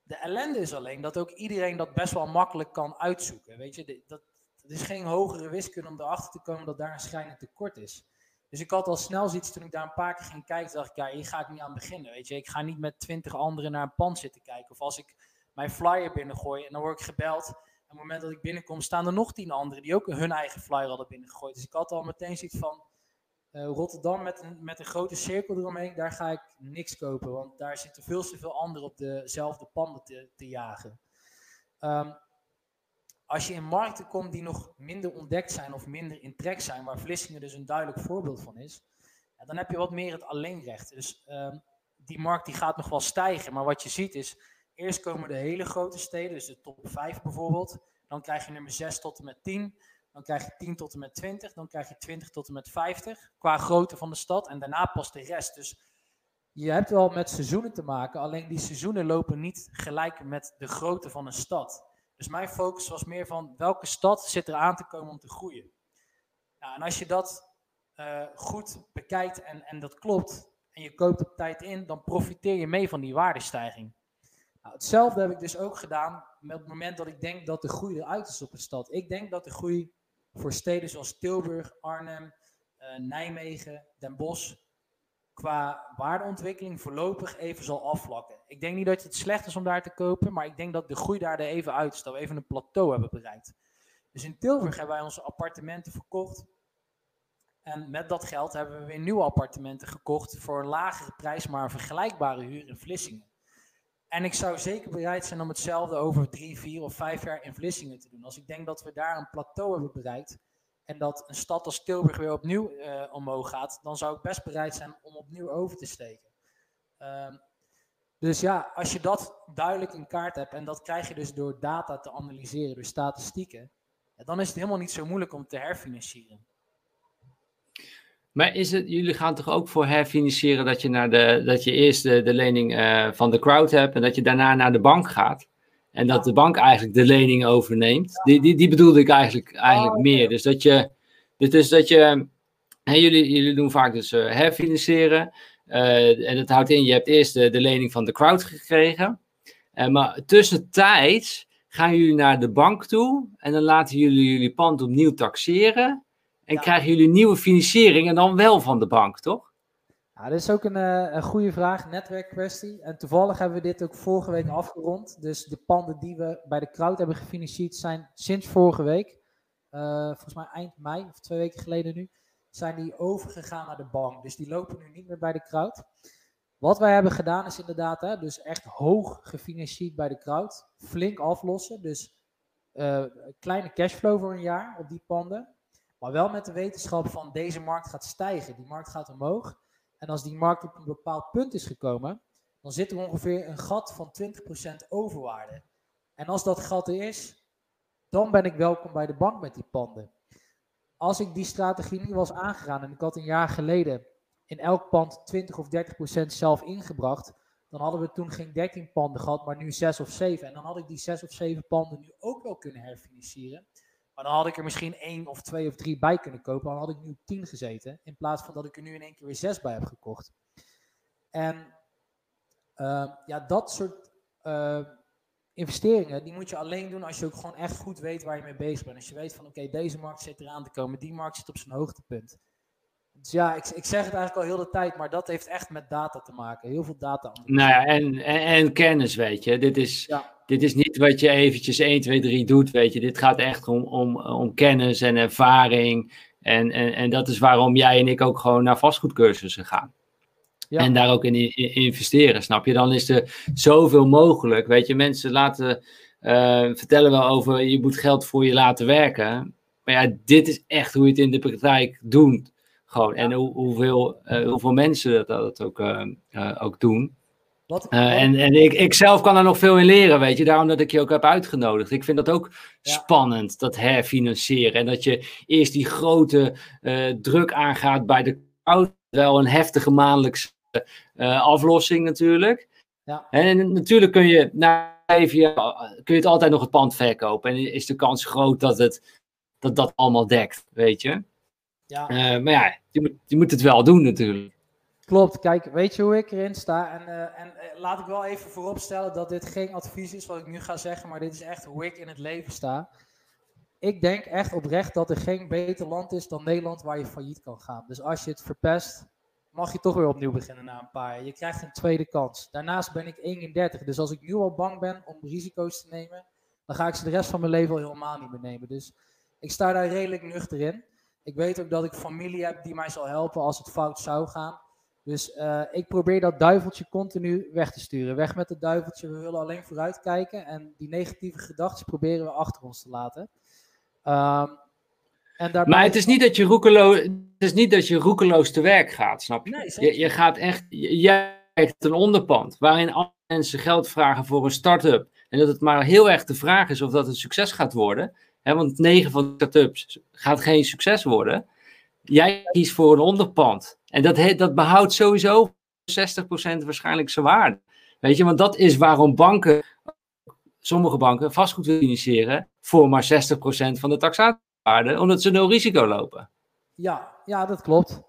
De ellende is alleen dat ook iedereen dat best wel makkelijk kan uitzoeken. Weet je, dat, dat is geen hogere wiskunde om erachter te komen dat daar een schrijnend tekort is. Dus ik had al snel zoiets toen ik daar een paar keer ging kijken, dacht ik, ja, hier ga ik niet aan beginnen. Weet je, ik ga niet met twintig anderen naar een pand zitten kijken. Of als ik mijn flyer binnengooi en dan word ik gebeld. En op het moment dat ik binnenkom, staan er nog tien anderen die ook hun eigen flyer hadden binnengegooid. Dus ik had al meteen zoiets van, uh, Rotterdam met een, met een grote cirkel eromheen, daar ga ik niks kopen. Want daar zitten veel te veel anderen op dezelfde panden te, te jagen. Um, als je in markten komt die nog minder ontdekt zijn of minder in trek zijn, waar Vlissingen dus een duidelijk voorbeeld van is, dan heb je wat meer het alleenrecht. Dus um, die markt die gaat nog wel stijgen. Maar wat je ziet is, eerst komen de hele grote steden, dus de top 5 bijvoorbeeld. Dan krijg je nummer 6 tot en met 10. Dan krijg je 10 tot en met 20. Dan krijg je 20 tot en met 50 qua grootte van de stad. En daarna pas de rest. Dus je hebt wel met seizoenen te maken. Alleen die seizoenen lopen niet gelijk met de grootte van een stad. Dus mijn focus was meer van welke stad zit er aan te komen om te groeien. Nou, en als je dat uh, goed bekijkt en, en dat klopt, en je koopt op tijd in, dan profiteer je mee van die waardestijging. Nou, hetzelfde heb ik dus ook gedaan met het moment dat ik denk dat de groei eruit is op een stad. Ik denk dat de groei voor steden zoals Tilburg, Arnhem, uh, Nijmegen, Den Bosch qua waardeontwikkeling voorlopig even zal afvlakken. Ik denk niet dat het slecht is om daar te kopen, maar ik denk dat de groei daar er even uit is, dat we even een plateau hebben bereikt. Dus in Tilburg hebben wij onze appartementen verkocht. En met dat geld hebben we weer nieuwe appartementen gekocht voor een lagere prijs, maar een vergelijkbare huur in Vlissingen. En ik zou zeker bereid zijn om hetzelfde over drie, vier of vijf jaar in Vlissingen te doen. Als ik denk dat we daar een plateau hebben bereikt en dat een stad als Tilburg weer opnieuw uh, omhoog gaat, dan zou ik best bereid zijn om opnieuw over te steken. Uh, dus ja, als je dat duidelijk in kaart hebt, en dat krijg je dus door data te analyseren, door statistieken, dan is het helemaal niet zo moeilijk om te herfinancieren. Maar is het, jullie gaan toch ook voor herfinancieren dat je, naar de, dat je eerst de, de lening uh, van de crowd hebt en dat je daarna naar de bank gaat? En dat de bank eigenlijk de lening overneemt. Die, die, die bedoelde ik eigenlijk, eigenlijk oh, meer. Dus dat je, dus dat je, hè, jullie, jullie doen vaak dus uh, herfinancieren. Uh, en dat houdt in, je hebt eerst de, de lening van de crowd gekregen. Uh, maar tussentijds gaan jullie naar de bank toe en dan laten jullie jullie pand opnieuw taxeren. En krijgen jullie nieuwe financiering en dan wel van de bank, toch? Ja, dat is ook een, uh, een goede vraag, netwerkkwestie. En toevallig hebben we dit ook vorige week afgerond. Dus de panden die we bij de crowd hebben gefinancierd zijn sinds vorige week, uh, volgens mij eind mei of twee weken geleden nu, zijn die overgegaan naar de bank. Dus die lopen nu niet meer bij de crowd. Wat wij hebben gedaan is inderdaad, hè, dus echt hoog gefinancierd bij de crowd. Flink aflossen, dus uh, kleine cashflow voor een jaar op die panden. Maar wel met de wetenschap van deze markt gaat stijgen, die markt gaat omhoog. En als die markt op een bepaald punt is gekomen, dan zit er ongeveer een gat van 20% overwaarde. En als dat gat er is, dan ben ik welkom bij de bank met die panden. Als ik die strategie niet was aangegaan en ik had een jaar geleden in elk pand 20 of 30% zelf ingebracht, dan hadden we toen geen 13 panden gehad, maar nu 6 of 7. En dan had ik die 6 of 7 panden nu ook wel kunnen herfinancieren. Maar dan had ik er misschien één of twee of drie bij kunnen kopen. Dan had ik nu tien gezeten. In plaats van dat ik er nu in één keer weer zes bij heb gekocht. En uh, ja, dat soort uh, investeringen, die moet je alleen doen als je ook gewoon echt goed weet waar je mee bezig bent. Als je weet van oké, deze markt zit eraan te komen, die markt zit op zijn hoogtepunt. Dus ja, ik, ik zeg het eigenlijk al heel de tijd, maar dat heeft echt met data te maken. Heel veel data. Nou ja, en, en, en kennis, weet je. Dit is, ja dit is niet wat je eventjes 1, 2, 3 doet, weet je. Dit gaat echt om, om, om kennis en ervaring. En, en, en dat is waarom jij en ik ook gewoon naar vastgoedcursussen gaan. Ja. En daar ook in, investeren, snap je? Dan is er zoveel mogelijk. Weet je, mensen laten uh, vertellen wel over je moet geld voor je laten werken. Maar ja, dit is echt hoe je het in de praktijk doet. Gewoon. En hoe, hoeveel, uh, hoeveel mensen dat, dat ook, uh, ook doen. Wat, uh, en en ik, ik zelf kan er nog veel in leren, weet je. Daarom dat ik je ook heb uitgenodigd. Ik vind dat ook ja. spannend, dat herfinancieren. En dat je eerst die grote uh, druk aangaat bij de crowd. Wel een heftige maandelijkse uh, aflossing natuurlijk. Ja. En natuurlijk kun je na even kun je het altijd nog het pand verkopen. En is de kans groot dat het, dat, dat allemaal dekt, weet je. Ja. maar ja, je moet, je moet het wel doen natuurlijk. Klopt, kijk, weet je hoe ik erin sta? En, uh, en uh, laat ik wel even vooropstellen dat dit geen advies is wat ik nu ga zeggen, maar dit is echt hoe ik in het leven sta. Ik denk echt oprecht dat er geen beter land is dan Nederland waar je failliet kan gaan. Dus als je het verpest, mag je toch weer opnieuw beginnen na een paar jaar. Je krijgt een tweede kans. Daarnaast ben ik 31, dus als ik nu al bang ben om risico's te nemen, dan ga ik ze de rest van mijn leven al helemaal niet meer nemen. Dus ik sta daar redelijk nuchter in. Ik weet ook dat ik familie heb die mij zal helpen als het fout zou gaan. Dus uh, ik probeer dat duiveltje continu weg te sturen. Weg met het duiveltje, we willen alleen vooruit kijken. En die negatieve gedachten proberen we achter ons te laten. Um, en daarbij... Maar het is, niet dat je roekeloos, het is niet dat je roekeloos te werk gaat, snap je? Nee, je, je gaat echt, jij krijgt een onderpand waarin alle mensen geld vragen voor een start-up. En dat het maar heel erg de vraag is of dat een succes gaat worden. Hè, want 9 van de start-ups gaat geen succes worden. Jij kiest voor een onderpand. En dat, dat behoudt sowieso 60% waarschijnlijk zijn waarde. Weet je, want dat is waarom banken, sommige banken, vastgoed financieren voor maar 60% van de taxatiewaarde, omdat ze nul risico lopen. Ja, ja, dat klopt.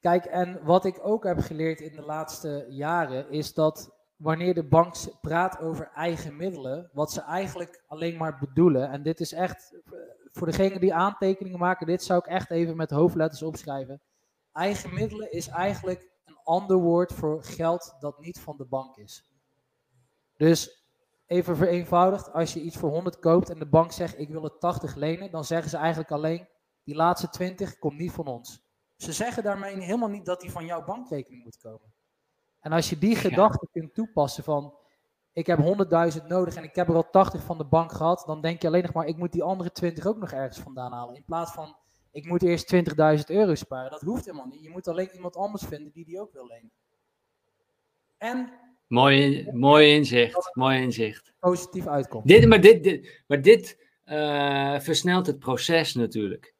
Kijk, en wat ik ook heb geleerd in de laatste jaren is dat wanneer de bank praat over eigen middelen, wat ze eigenlijk alleen maar bedoelen, en dit is echt voor degene die aantekeningen maken, dit zou ik echt even met hoofdletters opschrijven. Eigen middelen is eigenlijk een ander woord voor geld dat niet van de bank is. Dus even vereenvoudigd, als je iets voor 100 koopt en de bank zegt ik wil het 80 lenen, dan zeggen ze eigenlijk alleen die laatste 20 komt niet van ons. Ze zeggen daarmee helemaal niet dat die van jouw bankrekening moet komen. En als je die gedachte kunt toepassen van ik heb 100.000 nodig en ik heb er al 80 van de bank gehad, dan denk je alleen nog maar ik moet die andere 20 ook nog ergens vandaan halen. In plaats van ik moet eerst 20.000 euro sparen. Dat hoeft helemaal niet. Je moet alleen iemand anders vinden die die ook wil lenen. En Mooi, mooi inzicht. Mooi inzicht. Positief uitkomt. Dit, maar dit, dit, maar dit uh, versnelt het proces natuurlijk.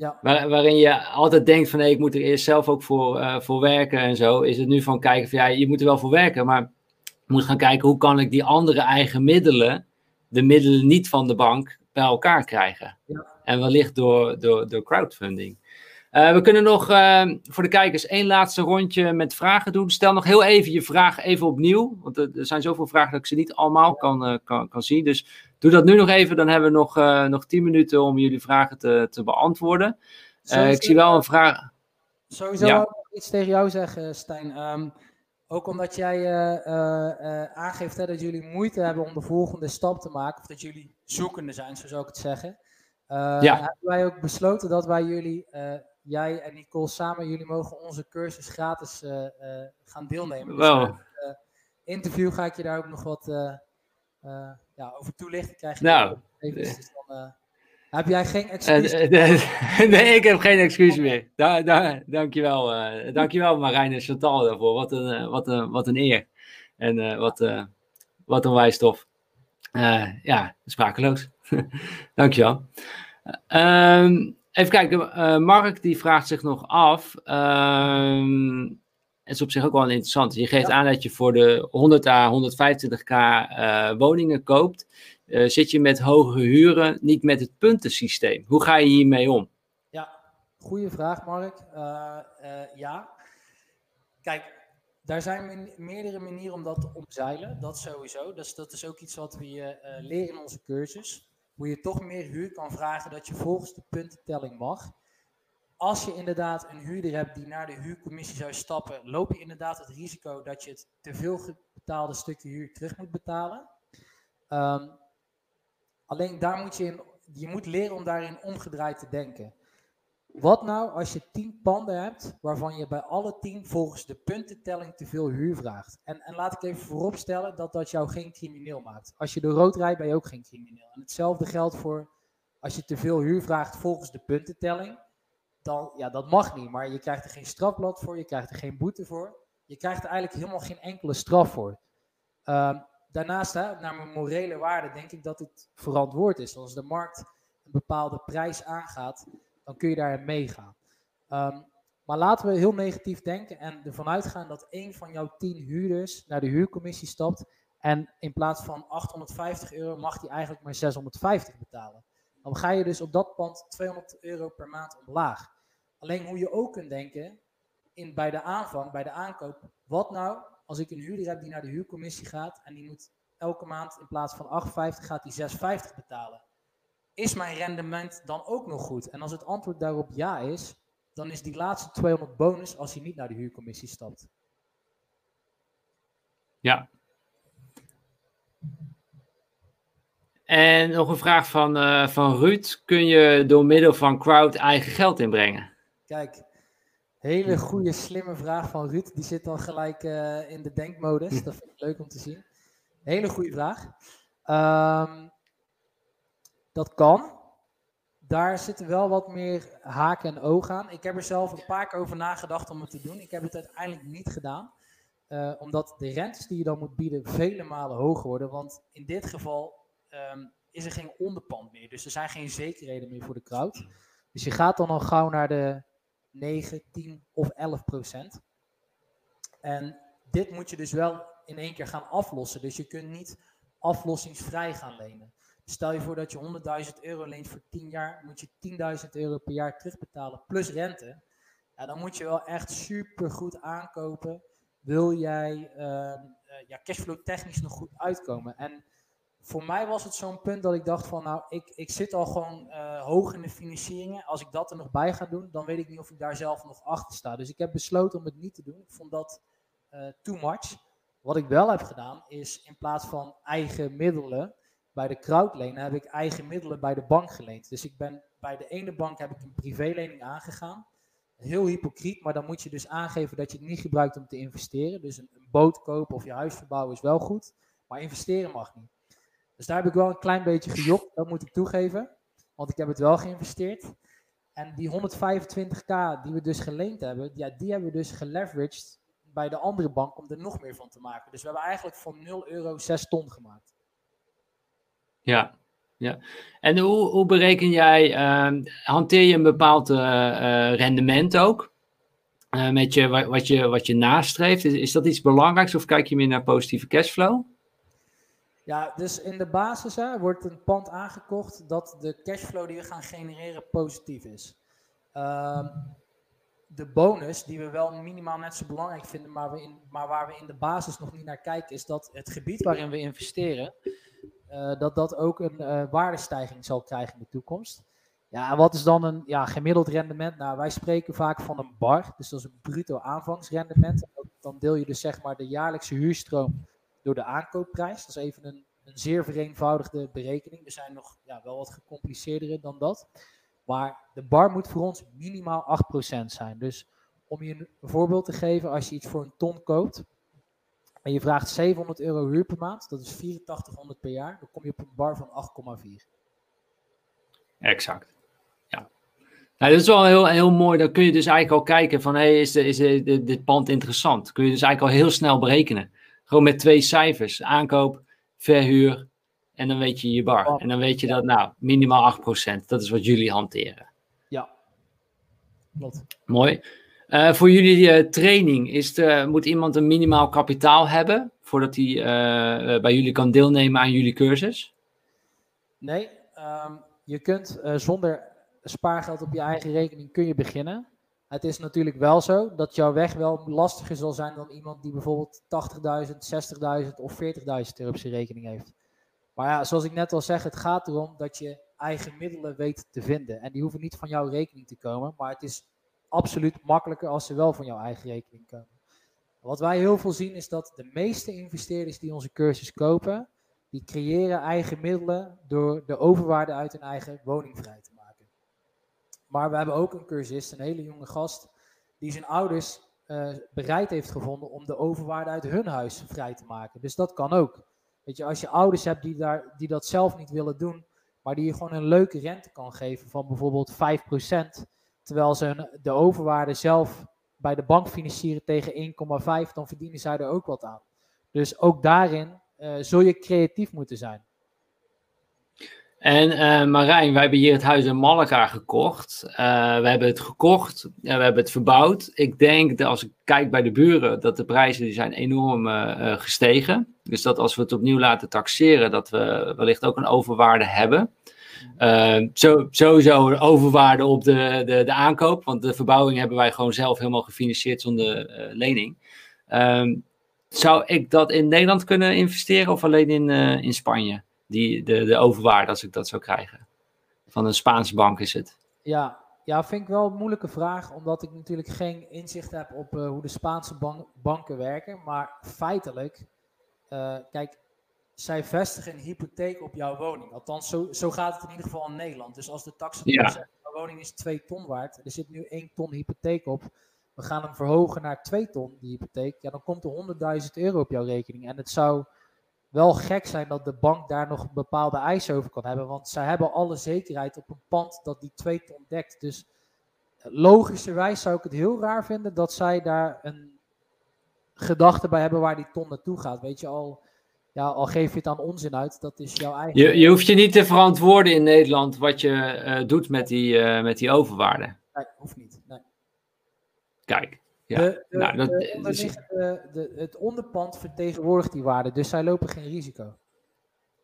Ja. Waar, waarin je altijd denkt van nee, ik moet er eerst zelf ook voor, uh, voor werken en zo. Is het nu van kijken van ja, je moet er wel voor werken. Maar je moet gaan kijken hoe kan ik die andere eigen middelen, de middelen niet van de bank, bij elkaar krijgen. Ja. En wellicht door, door, door crowdfunding. Uh, we kunnen nog uh, voor de kijkers één laatste rondje met vragen doen. Stel nog heel even je vraag even opnieuw. Want er, zijn zoveel vragen dat ik ze niet allemaal kan, kan, kan zien. Dus doe dat nu nog even. Dan hebben we nog, nog tien minuten om jullie vragen te, te beantwoorden. ik zie wel een vraag. Sowieso ja. iets tegen jou zeggen, Stijn. Um, ook omdat jij aangeeft hè, dat jullie moeite hebben om de volgende stap te maken. Of dat jullie zoekende zijn, zo zou ik het zeggen. ja. Hebben wij ook besloten dat wij jullie jij en Nicole samen, jullie mogen onze cursus gratis uh, uh, gaan deelnemen. Dus wow. Uh, interview ga ik je daar ook nog wat ja, over toelichten. Krijg je nou, even, dus dan, heb jij geen excuus? nee, ik heb geen excuus meer. Da da dankjewel, uh, dankjewel Marijn en Chantal daarvoor. Wat een, wat een, wat een eer. En wat, wat een wijstof. ja, sprakeloos. dankjewel. Um, Even kijken, Mark die vraagt zich nog af. Um, het is op zich ook wel interessant. Je geeft aan dat je voor de 100 à 125k uh, woningen koopt. Uh, zit je met hoge huren, niet met het puntensysteem. Hoe ga je hiermee om? Ja, goede vraag Mark. Uh, ja. Kijk, daar zijn meerdere manieren om dat te omzeilen. Dat sowieso. Dus dat is ook iets wat we leren in onze cursus hoe je toch meer huur kan vragen dat je volgens de puntentelling mag. Als je inderdaad een huurder hebt die naar de huurcommissie zou stappen, loop je inderdaad het risico dat je het te veel betaalde stukje huur terug moet betalen. Um, alleen daar moet je in, je moet leren om daarin omgedraaid te denken. Wat nou als je tien panden hebt waarvan je bij alle tien volgens de puntentelling te veel huur vraagt? En, en laat ik even vooropstellen dat dat jou geen crimineel maakt. Als je de rood rijdt ben je ook geen crimineel. En hetzelfde geldt voor als je te veel huur vraagt volgens de puntentelling. Dan, ja, dat mag niet, maar je krijgt er geen strafblad voor, je krijgt er geen boete voor. Je krijgt er eigenlijk helemaal geen enkele straf voor. Uh, daarnaast, hè, naar mijn morele waarde, denk ik dat het verantwoord is. Als de markt een bepaalde prijs aangaat, dan kun je daarin meegaan. Um, maar laten we heel negatief denken en ervan uitgaan dat één van jouw tien huurders naar de huurcommissie stapt. En in plaats van 850 euro mag hij eigenlijk maar 650 betalen. Dan ga je dus op dat pand 200 euro per maand omlaag. Alleen hoe je ook kunt denken, in, bij de aanvang, bij de aankoop, wat nou als ik een huurder heb die naar de huurcommissie gaat en die moet elke maand in plaats van 850 gaat hij 650 betalen is mijn rendement dan ook nog goed? En als het antwoord daarop ja is, dan is die laatste 200 bonus als je niet naar de huurcommissie stapt. Ja. En nog een vraag van, uh, van Ruud. Kun je door middel van crowd eigen geld inbrengen? Kijk, hele goede, slimme vraag van Ruud. Die zit dan gelijk uh, in de denkmodus. Dat vind ik leuk om te zien. Hele goede vraag. Um, dat kan. Daar zitten wel wat meer haken en ogen aan. Ik heb er zelf een paar keer over nagedacht om het te doen. Ik heb het uiteindelijk niet gedaan. uh, omdat de rentes die je dan moet bieden vele malen hoger worden. Want in dit geval ehm, is er geen onderpand meer. Dus er zijn geen zekerheden meer voor de crowd. Dus je gaat dan al gauw naar de 9, 10 of 11 procent. En dit moet je dus wel in één keer gaan aflossen. Dus je kunt niet aflossingsvrij gaan lenen. Stel je voor dat je 100.000 euro leent voor 10 jaar, moet je 10.000 euro per jaar terugbetalen plus rente. Ja, dan moet je wel echt super goed aankopen. Wil jij uh, ja, cashflow technisch nog goed uitkomen? En voor mij was het zo'n punt dat ik dacht van nou, ik, ik zit al gewoon uh, hoog in de financieringen. Als ik dat er nog bij ga doen, dan weet ik niet of ik daar zelf nog achter sta. Dus ik heb besloten om het niet te doen. Ik vond dat uh, too much. Wat ik wel heb gedaan, is in plaats van eigen middelen bij de crowdlenen, heb ik eigen middelen bij de bank geleend. Dus ik ben bij de ene bank heb ik een privélening aangegaan. Heel hypocriet, maar dan moet je dus aangeven dat je het niet gebruikt om te investeren. Dus een boot kopen of je huis verbouwen is wel goed, maar investeren mag niet. Dus daar heb ik wel een klein beetje gejokt, dat moet ik toegeven. Want ik heb het wel geïnvesteerd. En die 125k die we dus geleend hebben, ja, die hebben we dus geleveraged bij de andere bank om er nog meer van te maken. Dus we hebben eigenlijk van 0 euro 6 ton gemaakt. Ja, ja. En hoe, hoe bereken jij, uh, hanteer je een bepaald uh, rendement ook? Uh, met je, wat, je, wat je nastreeft, is dat iets belangrijks of kijk je meer naar positieve cashflow? Ja, dus in de basis hè, wordt een pand aangekocht dat de cashflow die we gaan genereren positief is. Uh, de bonus, die we wel minimaal net zo belangrijk vinden, maar, we in, maar waar we in de basis nog niet naar kijken, is dat het gebied waarin we investeren, uh, dat dat ook een uh, waardestijging zal krijgen in de toekomst. Ja, en wat is dan een ja, gemiddeld rendement? Nou, wij spreken vaak van een bar, dus dat is een bruto aanvangsrendement. Dan deel je dus zeg maar de jaarlijkse huurstroom door de aankoopprijs. Dat is even een, een zeer vereenvoudigde berekening. Er zijn nog ja, wel wat gecompliceerdere dan dat. Maar de bar moet voor ons minimaal 8% zijn. Dus om je een voorbeeld te geven, als je iets voor een ton koopt en je vraagt 700 euro huur per maand, dat is 8400 per jaar, dan kom je op een bar van 8,4. Exact. Ja. Nou, dat is wel heel, heel mooi. Dan kun je dus eigenlijk al kijken van, hey, is, dit pand interessant? Kun je dus eigenlijk al heel snel berekenen. Gewoon met twee cijfers. Aankoop, verhuur en dan weet je je bar. En dan weet je dat, nou, minimaal 8%. Dat is wat jullie hanteren. Ja, klopt. Mooi. Uh, voor jullie uh, training, is de, moet iemand een minimaal kapitaal hebben voordat hij uh, bij jullie kan deelnemen aan jullie cursus? Nee, um, je kunt zonder spaargeld op je eigen rekening kun je beginnen. Het is natuurlijk wel zo dat jouw weg wel lastiger zal zijn dan iemand die bijvoorbeeld 80.000, 60.000 of 40.000 euro op zijn rekening heeft. Maar ja, zoals ik net al zeg, het gaat erom dat je eigen middelen weet te vinden. En die hoeven niet van jouw rekening te komen, maar het is absoluut makkelijker als ze wel van jouw eigen rekening komen. Wat wij heel veel zien is dat de meeste investeerders die onze cursus kopen, die creëren eigen middelen door de overwaarde uit hun eigen woning vrij te. Maar we hebben ook een cursist, een hele jonge gast, die zijn ouders uh, bereid heeft gevonden om de overwaarde uit hun huis vrij te maken. Dus dat kan ook. Weet je, als je ouders hebt die, daar, die dat zelf niet willen doen, maar die je gewoon een leuke rente kan geven van bijvoorbeeld 5%, terwijl ze de overwaarde zelf bij de bank financieren tegen 1,5, dan verdienen zij er ook wat aan. Dus ook daarin uh, zul je creatief moeten zijn. En uh, Marijn, wij hebben hier het huis in Malaga gekocht. Uh, we hebben het gekocht en we hebben het verbouwd. Ik denk dat als ik kijk bij de buren, dat de prijzen die zijn enorm uh, gestegen. Dus dat als we het opnieuw laten taxeren, dat we wellicht ook een overwaarde hebben. Zo, sowieso een overwaarde op de, de, de aankoop, want de verbouwing hebben wij gewoon zelf helemaal gefinancierd zonder lening. Ehm, zou ik dat in Nederland kunnen investeren of alleen in, in Spanje? Die, de, de overwaarde als ik dat zou krijgen. Van een Spaanse bank is het. Ja, ja, vind ik wel een moeilijke vraag, omdat ik natuurlijk geen inzicht heb op uh, hoe de Spaanse banken werken. Maar feitelijk, uh, kijk, zij vestigen een hypotheek op jouw woning. Althans, zo, zo gaat het in ieder geval in Nederland. Dus als de taxateur ja. zegt, woning is 2 ton waard, er zit nu 1 ton hypotheek op, we gaan hem verhogen naar 2 ton, die hypotheek, ja, dan komt er 100.000 euro op jouw rekening. En het zou wel gek zijn dat de bank daar nog bepaalde eisen over kan hebben. Want zij hebben alle zekerheid op een pand dat die twee ton dekt. Dus logischerwijs zou ik het heel raar vinden dat zij daar een gedachte bij hebben waar die ton naartoe gaat. Weet je, al, ja, al geef je het aan onzin uit, dat is jouw eigen... Je, je hoeft je niet te verantwoorden in Nederland wat je uh, doet met die, uh, met die overwaarde. Nee, hoeft niet. Nee. Kijk. Ja. De, de, nou, dat, de, de, het onderpand vertegenwoordigt die waarde, dus zij lopen geen risico.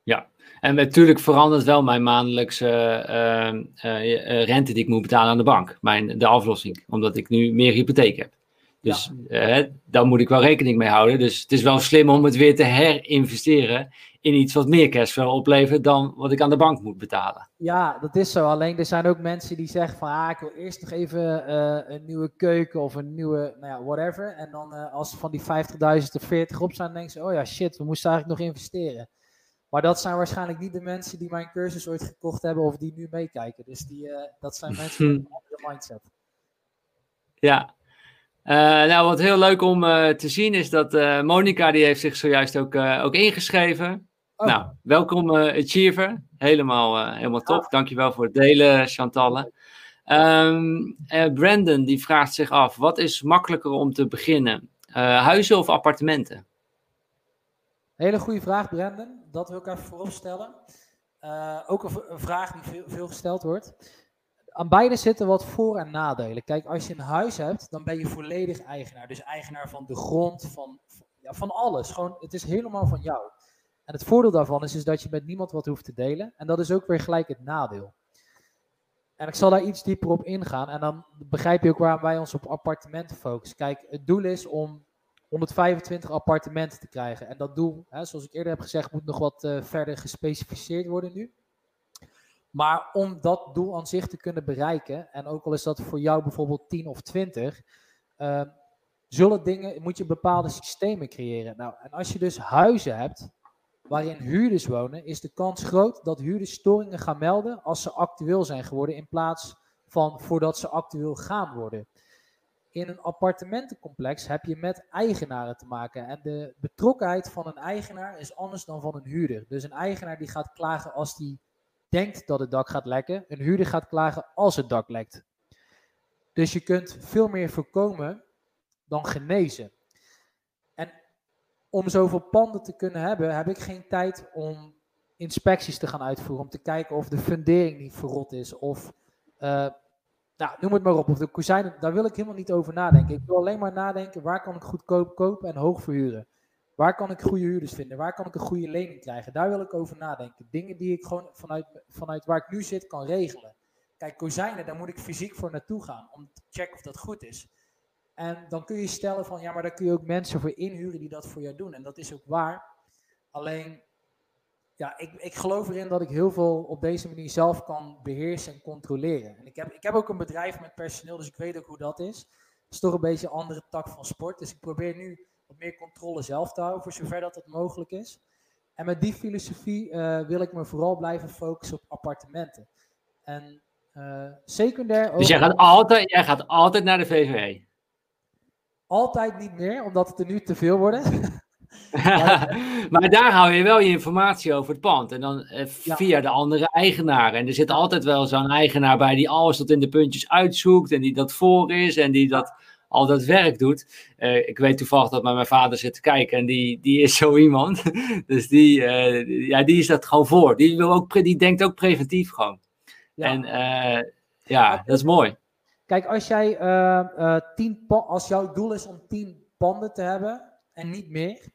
Ja, en natuurlijk verandert wel mijn maandelijkse uh, uh, rente die ik moet betalen aan de bank, mijn, de aflossing, omdat ik nu meer hypotheek heb. Dus ja. uh, daar moet ik wel rekening mee houden. Dus het is wel slim om het weer te herinvesteren in iets wat meer cashflow oplevert dan wat ik aan de bank moet betalen. Ja, dat is zo. Alleen er zijn ook mensen die zeggen van ah, ik wil eerst nog even uh, een nieuwe keuken of een nieuwe, nou ja, whatever. En dan uh, als van die 50.000 of 40 op zijn, denken ze, oh ja, shit, we moesten eigenlijk nog investeren. Maar dat zijn waarschijnlijk niet de mensen die mijn cursus ooit gekocht hebben of die nu meekijken. Dus die, uh, dat zijn mensen met een andere mindset. Ja, uh, nou, wat heel leuk om uh, te zien is dat uh, Monica, die heeft zich zojuist ook, ook ingeschreven. Oh. Nou, welkom Achiever. Helemaal, helemaal top. Ja. Dankjewel voor het delen, Chantalle. Um, Brandon, die vraagt zich af, wat is makkelijker om te beginnen? huizen of appartementen? Hele goede vraag, Brandon. Dat wil ik even voorop stellen. ook een, een, vraag die veel, veel gesteld wordt aan beide zitten wat voor- en nadelen. Kijk, als je een huis hebt, dan ben je volledig eigenaar. Dus eigenaar van de grond, van, ja, van alles. Gewoon, het is helemaal van jou. En het voordeel daarvan is, is dat je met niemand wat hoeft te delen. En dat is ook weer gelijk het nadeel. En ik zal daar iets dieper op ingaan. En dan begrijp je ook waarom wij ons op appartementen focussen. Kijk, het doel is om 125 appartementen te krijgen. En dat doel, hè, zoals ik eerder heb gezegd, moet nog wat uh, verder gespecificeerd worden nu. Maar om dat doel aan zich te kunnen bereiken, en ook al is dat voor jou bijvoorbeeld 10 of 20, uh, ehm, zullen dingen, moet je bepaalde systemen creëren. Nou, en als je dus huizen hebt waarin huurders wonen, is de kans groot dat huurders storingen gaan melden als ze actueel zijn geworden, in plaats van voordat ze actueel gaan worden. In een appartementencomplex heb je met eigenaren te maken. En de betrokkenheid van een eigenaar is anders dan van een huurder. Dus een eigenaar die gaat klagen als die denkt dat het dak gaat lekken. Een huurder gaat klagen als het dak lekt. Dus je kunt veel meer voorkomen dan genezen. Om zoveel panden te kunnen hebben, heb ik geen tijd om inspecties te gaan uitvoeren. Om te kijken of de fundering niet verrot is. Of, uh, nou, noem het maar op. Of de kozijnen, daar wil ik helemaal niet over nadenken. Ik wil alleen maar nadenken, waar kan ik goedkoop kopen en hoog verhuren. Waar kan ik goede huurders vinden? Waar kan ik een goede lening krijgen? Daar wil ik over nadenken. Dingen die ik gewoon vanuit, vanuit waar ik nu zit kan regelen. Kijk, kozijnen, daar moet ik fysiek voor naartoe gaan om te checken of dat goed is. En dan kun je stellen van, ja, maar daar kun je ook mensen voor inhuren die dat voor jou doen. En dat is ook waar. Alleen, ja, ik, ik geloof erin dat ik heel veel op deze manier zelf kan beheersen en controleren. En ik heb, ik heb ook een bedrijf met personeel, dus ik weet ook hoe dat is. Het is toch een beetje een andere tak van sport. Dus ik probeer nu wat meer controle zelf te houden, voor zover dat het mogelijk is. En met die filosofie uh, wil ik me vooral blijven focussen op appartementen. En uh, secundair ook... Dus jij gaat, altijd, jij gaat altijd naar de VVE? Altijd niet meer, omdat het er nu te veel worden. maar daar hou je wel je informatie over het pand. En dan eh, via de andere eigenaren. En er zit altijd wel zo'n eigenaar bij die alles tot in de puntjes uitzoekt. En die dat voor is. En die dat al dat werk doet. Uh, ik weet toevallig dat mijn vader zit te kijken en die, die is zo iemand. dus die, uh, ja, die is dat gewoon voor. Die, wil ook, die denkt ook preventief gewoon. Ja. En uh, ja, dat is mooi. Kijk, als, jij, tien als jouw doel is om tien panden te hebben en niet meer,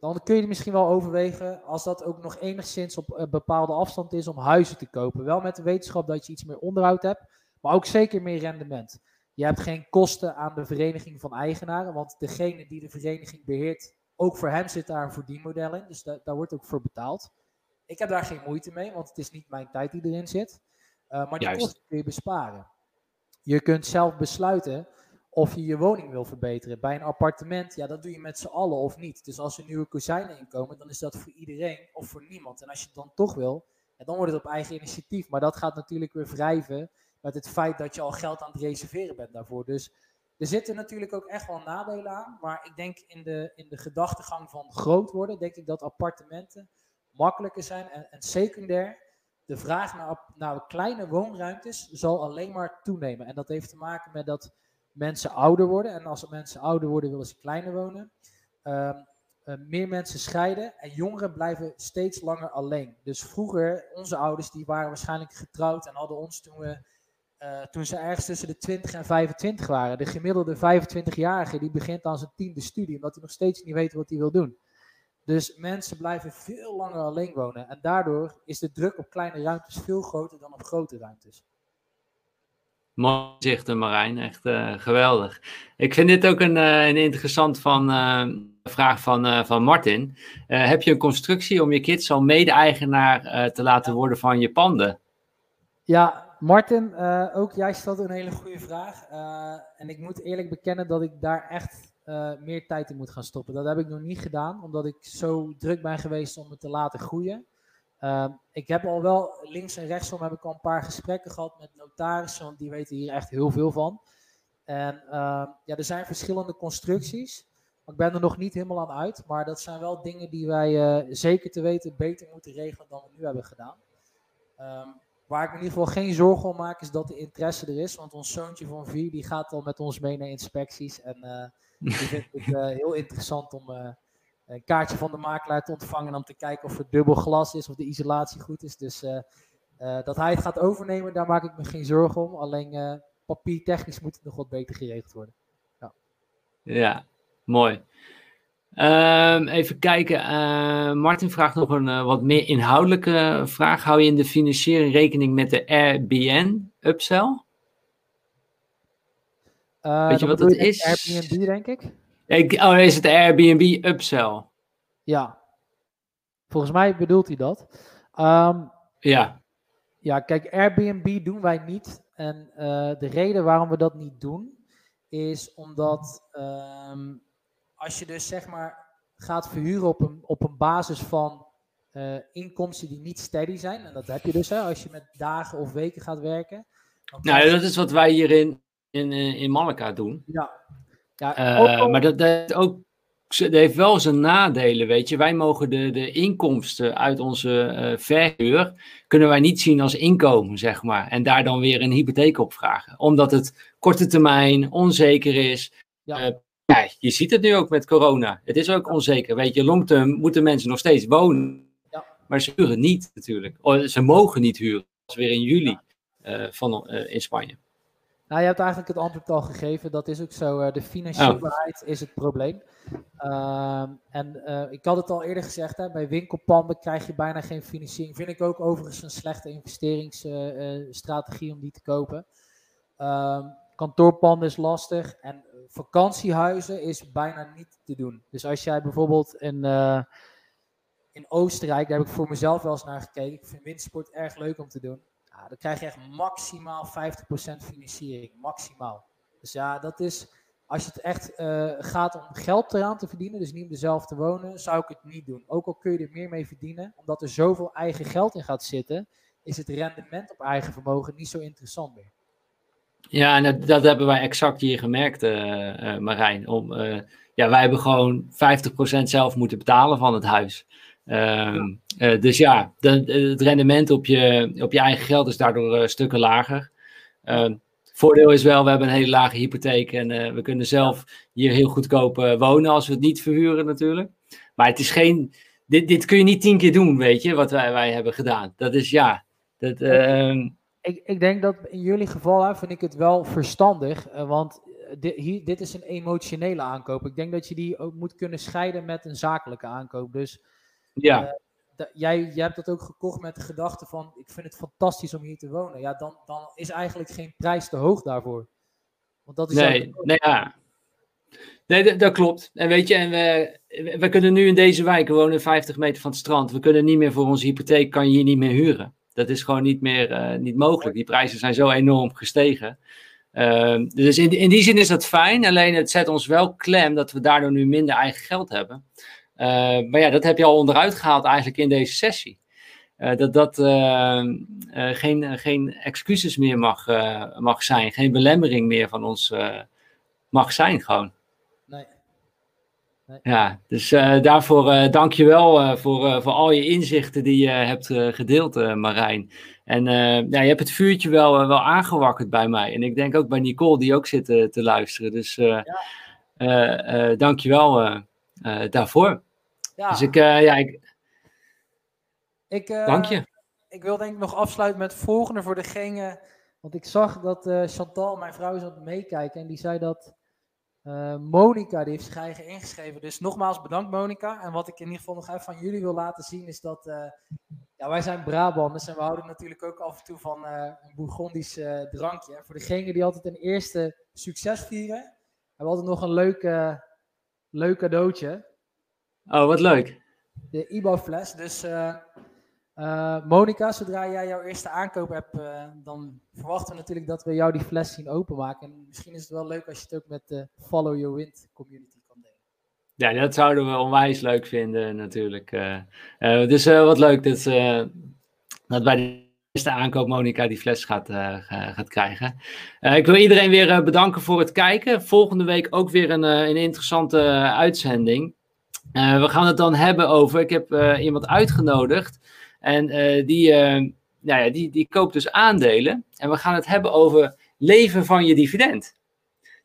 dan kun je misschien wel overwegen als dat ook nog enigszins op een bepaalde afstand is om huizen te kopen. Wel met de wetenschap dat je iets meer onderhoud hebt, maar ook zeker meer rendement. Je hebt geen kosten aan de vereniging van eigenaren, want degene die de vereniging beheert, ook voor hem zit daar een verdienmodel in, dus daar wordt ook voor betaald. Ik heb daar geen moeite mee, want het is niet mijn tijd die erin zit. Uh, maar die Juist. kosten kun je besparen. Je kunt zelf besluiten of je je woning wil verbeteren. Bij een appartement, ja, dat doe je met z'n allen of niet. Dus als er nieuwe kozijnen inkomen, dan is dat voor iedereen of voor niemand. En als je het dan toch wil, ja, dan wordt het op eigen initiatief. Maar dat gaat natuurlijk weer wrijven met het feit dat je al geld aan het reserveren bent daarvoor. Dus er zitten natuurlijk ook echt wel nadelen aan. Maar ik denk in de, in de gedachtegang van groot worden, denk ik dat appartementen makkelijker zijn. En, en secundair, de vraag naar, naar kleine woonruimtes zal alleen maar toenemen. En dat heeft te maken met dat mensen ouder worden. En als mensen ouder worden, willen ze kleiner wonen. Ehm, eh, meer mensen scheiden en jongeren blijven steeds langer alleen. Dus vroeger, onze ouders, die waren waarschijnlijk getrouwd en hadden ons toen we uh, toen ze ergens tussen de 20 en 25 waren. De gemiddelde 25-jarige die begint aan zijn tiende studie, omdat hij nog steeds niet weet wat hij wil doen. Dus mensen blijven veel langer alleen wonen. En daardoor is de druk op kleine ruimtes veel groter dan op grote ruimtes. Mooi zichten, Marijn. Echt uh, geweldig. Ik vind dit ook een, uh, een interessant van, uh, vraag van, van Martin. heb je een constructie om je kids al mede-eigenaar te laten worden van je panden? Ja, Martin, ook jij stelt een hele goede vraag. en ik moet eerlijk bekennen dat ik daar echt meer tijd in moet gaan stoppen. Dat heb ik nog niet gedaan, omdat ik zo druk ben geweest om het te laten groeien. Ehm, ik heb al wel links en rechtsom heb ik al een paar gesprekken gehad met notarissen, want die weten hier echt heel veel van. En ehm, ja, er zijn verschillende constructies. Ik ben er nog niet helemaal aan uit, maar dat zijn wel dingen die wij uh, zeker te weten beter moeten regelen dan we nu hebben gedaan. Ehm, waar ik me in ieder geval geen zorgen om maak, is dat de interesse er is. Want ons zoontje van vier die gaat al met ons mee naar inspecties. En uh, die vindt het uh, heel interessant om een kaartje van de makelaar te ontvangen om te kijken of er dubbel glas is of de isolatie goed is. Dus uh, uh, dat hij het gaat overnemen, daar maak ik me geen zorgen om. Alleen uh, papiertechnisch moet het nog wat beter geregeld worden. Ja, ja mooi. Um, even kijken. Martin vraagt nog een wat meer inhoudelijke vraag. Hou je in de financiering rekening met de Airbnb upsell? Weet je wat dat is? Airbnb, denk ik. Ik, oh, is het Airbnb upsell? Ja. Volgens mij bedoelt hij dat. Um, ja. Ja, kijk, Airbnb doen wij niet. En uh, de reden waarom we dat niet doen, is omdat um, als je dus zeg maar gaat verhuren op een, op een basis van uh, inkomsten die niet steady zijn, en dat heb je dus hè, als je met dagen of weken gaat werken. Nou, dat is wat wij hier in, in, in Malaga doen. Ja, ja, uh, Maar dat, dat, ook, dat heeft wel zijn nadelen, weet je. Wij mogen de, de inkomsten uit onze uh, verhuur, kunnen wij niet zien als inkomen, zeg maar. En daar dan weer een hypotheek op vragen. Omdat het korte termijn onzeker is. Ja. Ja, je ziet het nu ook met corona. Het is ook onzeker. Weet je, longterm moeten mensen nog steeds wonen. Ja. Maar ze huren niet natuurlijk. Ze mogen niet huren. Dat is weer in juli van, in Spanje. Nou, je hebt eigenlijk het antwoord al gegeven. Dat is ook zo. Uh, de financierbaarheid is het probleem. Uh, en uh, ik had het al eerder gezegd, hè, bij winkelpanden krijg je bijna geen financiering. Vind ik ook overigens een slechte investeringsstrategie eh, om die te kopen. Ehm, kantoorpanden is lastig en vakantiehuizen is bijna niet te doen. Dus als jij bijvoorbeeld in, in Oostenrijk, daar heb ik voor mezelf wel eens naar gekeken. Ik vind windsport erg leuk om te doen dan krijg je echt maximaal 50% financiering. Maximaal. Dus ja, dat is. Als het echt uh, gaat om geld eraan te verdienen, dus niet om zelf te wonen, zou ik het niet doen. Ook al kun je er meer mee verdienen, omdat er zoveel eigen geld in gaat zitten, is het rendement op eigen vermogen niet zo interessant meer. Ja, en dat, hebben wij exact hier gemerkt, uh, Marijn. Om, ja, wij hebben gewoon 50% zelf moeten betalen van het huis. Ehm, eh, dus ja, de, het rendement op je, op je eigen geld is daardoor uh, stukken lager. Uh, voordeel is wel, we hebben een hele lage hypotheek en eh, we kunnen zelf hier heel goedkoop wonen als we het niet verhuren natuurlijk. Maar het is geen, dit, dit kun je niet tien keer doen, weet je, wat wij, wij hebben gedaan. Dat is ja. Dat, ehm, ik, ik denk dat in jullie geval vind ik het wel verstandig, want dit, hier, dit is een emotionele aankoop. Ik denk dat je die ook moet kunnen scheiden met een zakelijke aankoop. Dus ja. Uh, jij, jij hebt dat ook gekocht met de gedachte van, ik vind het fantastisch om hier te wonen. Ja, dan, dan is eigenlijk geen prijs te hoog daarvoor. Want dat is nee, nee, ja. Nee, dat, klopt. En weet je, en we, we kunnen nu in deze wijk wonen 50 meter van het strand. We kunnen niet meer voor onze hypotheek, kan je hier niet meer huren. Dat is gewoon niet meer uh, niet mogelijk. Die prijzen zijn zo enorm gestegen. Uh, dus in, in die zin is dat fijn. Alleen het zet ons wel klem dat we daardoor nu minder eigen geld hebben. Eh, maar ja, dat heb je al onderuit gehaald eigenlijk in deze sessie. Uh, dat dat uh, geen, geen excuses meer mag, mag zijn, geen belemmering meer van ons mag zijn gewoon. Nee. Ja, dus daarvoor dank je wel voor, voor al je inzichten die je hebt gedeeld, Marijn. En ja, je hebt het vuurtje wel, wel aangewakkerd bij mij. En ik denk ook bij Nicole, die ook zit te luisteren. Dus dank je wel daarvoor. Ja. Dus ik, ja, ik, ik, dank je ik wil denk ik nog afsluiten met het volgende voor degene. Want ik zag dat uh, Chantal, mijn vrouw, is aan het meekijken. En die zei dat uh, Monica, die heeft zich eigen ingeschreven. Dus nogmaals bedankt Monica. En wat ik in ieder geval nog even van jullie wil laten zien is dat... Uh, ja, wij zijn Brabanders en we houden natuurlijk ook af en toe van een Bourgondisch drankje. En voor degene die altijd een eerste succes vieren, hebben we altijd nog een leuk, leuk cadeautje. Oh, wat leuk. De IBO-fles. Dus uh, Monika, zodra jij jouw eerste aankoop hebt, uh, dan verwachten we natuurlijk dat we jou die fles zien openmaken. En misschien is het wel leuk als je het ook met de Follow Your Wind community kan delen. Ja, dat zouden we onwijs leuk vinden natuurlijk. Dus wat leuk dat, dat bij de eerste aankoop Monika die fles gaat, gaat krijgen. ik wil iedereen weer bedanken voor het kijken. Volgende week ook weer een, een interessante uitzending. We gaan het dan hebben over, ik heb iemand uitgenodigd. En uh, die, nou ja, die, die koopt dus aandelen. En we gaan het hebben over leven van je dividend.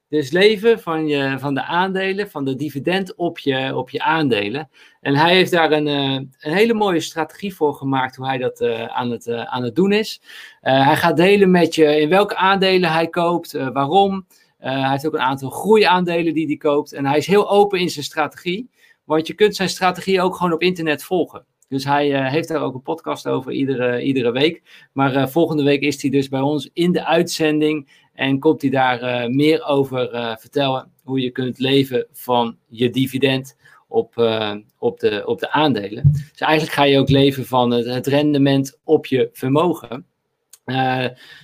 Dus leven van, je, van de aandelen, van de dividend op je, op je aandelen. En hij heeft daar een, een hele mooie strategie voor gemaakt hoe hij dat aan, het, aan het doen is. hij gaat delen met je in welke aandelen hij koopt, waarom. hij heeft ook een aantal groeiaandelen die hij koopt. En hij is heel open in zijn strategie. Want je kunt zijn strategie ook gewoon op internet volgen. Dus hij uh, heeft daar ook een podcast over iedere, iedere week. Maar uh, volgende week is hij dus bij ons in de uitzending. En komt hij daar uh, meer over vertellen. Hoe je kunt leven van je dividend op, op, de, op de aandelen. Dus eigenlijk ga je ook leven van het, het rendement op je vermogen.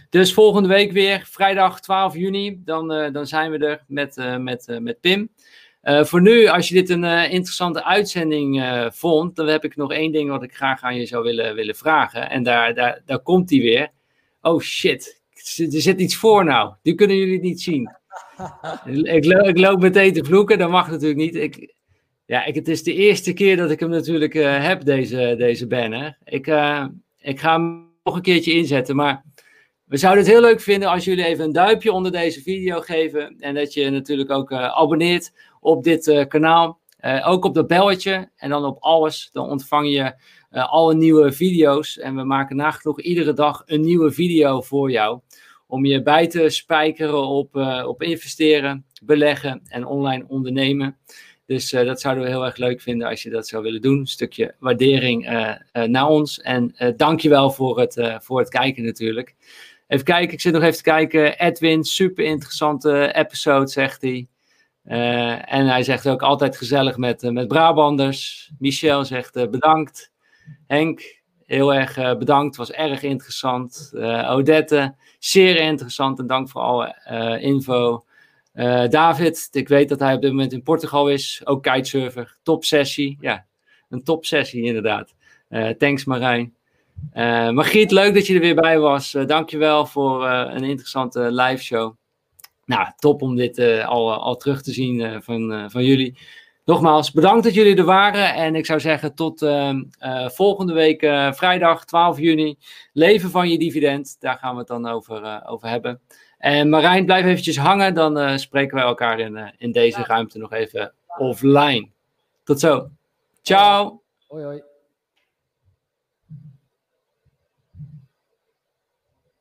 dus volgende week weer, vrijdag 12 juni. Dan, dan zijn we er met, met, met Pim. Uh, voor nu, als je dit een uh, interessante uitzending uh, vond, dan heb ik nog één ding wat ik graag aan je zou willen, willen vragen. En daar, daar, daar komt hij weer. Oh shit, er zit iets voor nou. Die kunnen jullie niet zien. ik, lo ik loop meteen te vloeken, dat mag natuurlijk niet. Ik, ja, ik, het is de eerste keer dat ik hem natuurlijk heb, deze, deze banner. Ik, ik ga hem nog een keertje inzetten, maar we zouden het heel leuk vinden als jullie even een duimpje onder deze video geven. En dat je natuurlijk ook abonneert op dit uh, kanaal. Uh, ook op dat belletje en dan op alles. Dan ontvang je uh, alle nieuwe video's. En we maken nagenoeg iedere dag een nieuwe video voor jou. Om je bij te spijkeren op, op investeren, beleggen en online ondernemen. Dus dat zouden we heel erg leuk vinden als je dat zou willen doen. Een stukje waardering naar ons. En dankjewel voor het, voor het kijken natuurlijk. Even kijken, ik zit nog even te kijken. Edwin, super interessante episode, zegt hij. Uh, en hij zegt ook altijd gezellig met, uh, met Brabanders. Michel zegt uh, bedankt. Henk, heel erg bedankt. Was erg interessant. Odette, zeer interessant. En dank voor alle info. David, ik weet dat hij op dit moment in Portugal is. Ook kitesurfer. Top sessie. Ja, een top sessie inderdaad. thanks Marijn. Margriet, leuk dat je er weer bij was. dankjewel voor een interessante live show nou, top om dit uh, al, al terug te zien uh, van, van jullie. Nogmaals, bedankt dat jullie er waren. En ik zou zeggen tot ehm, volgende week vrijdag 12 juni. Leven van je dividend. Daar gaan we het dan over, over hebben. En Marijn, blijf eventjes hangen. Dan spreken wij elkaar in, in deze ruimte nog even offline. Tot zo. Ciao. Hoi hoi.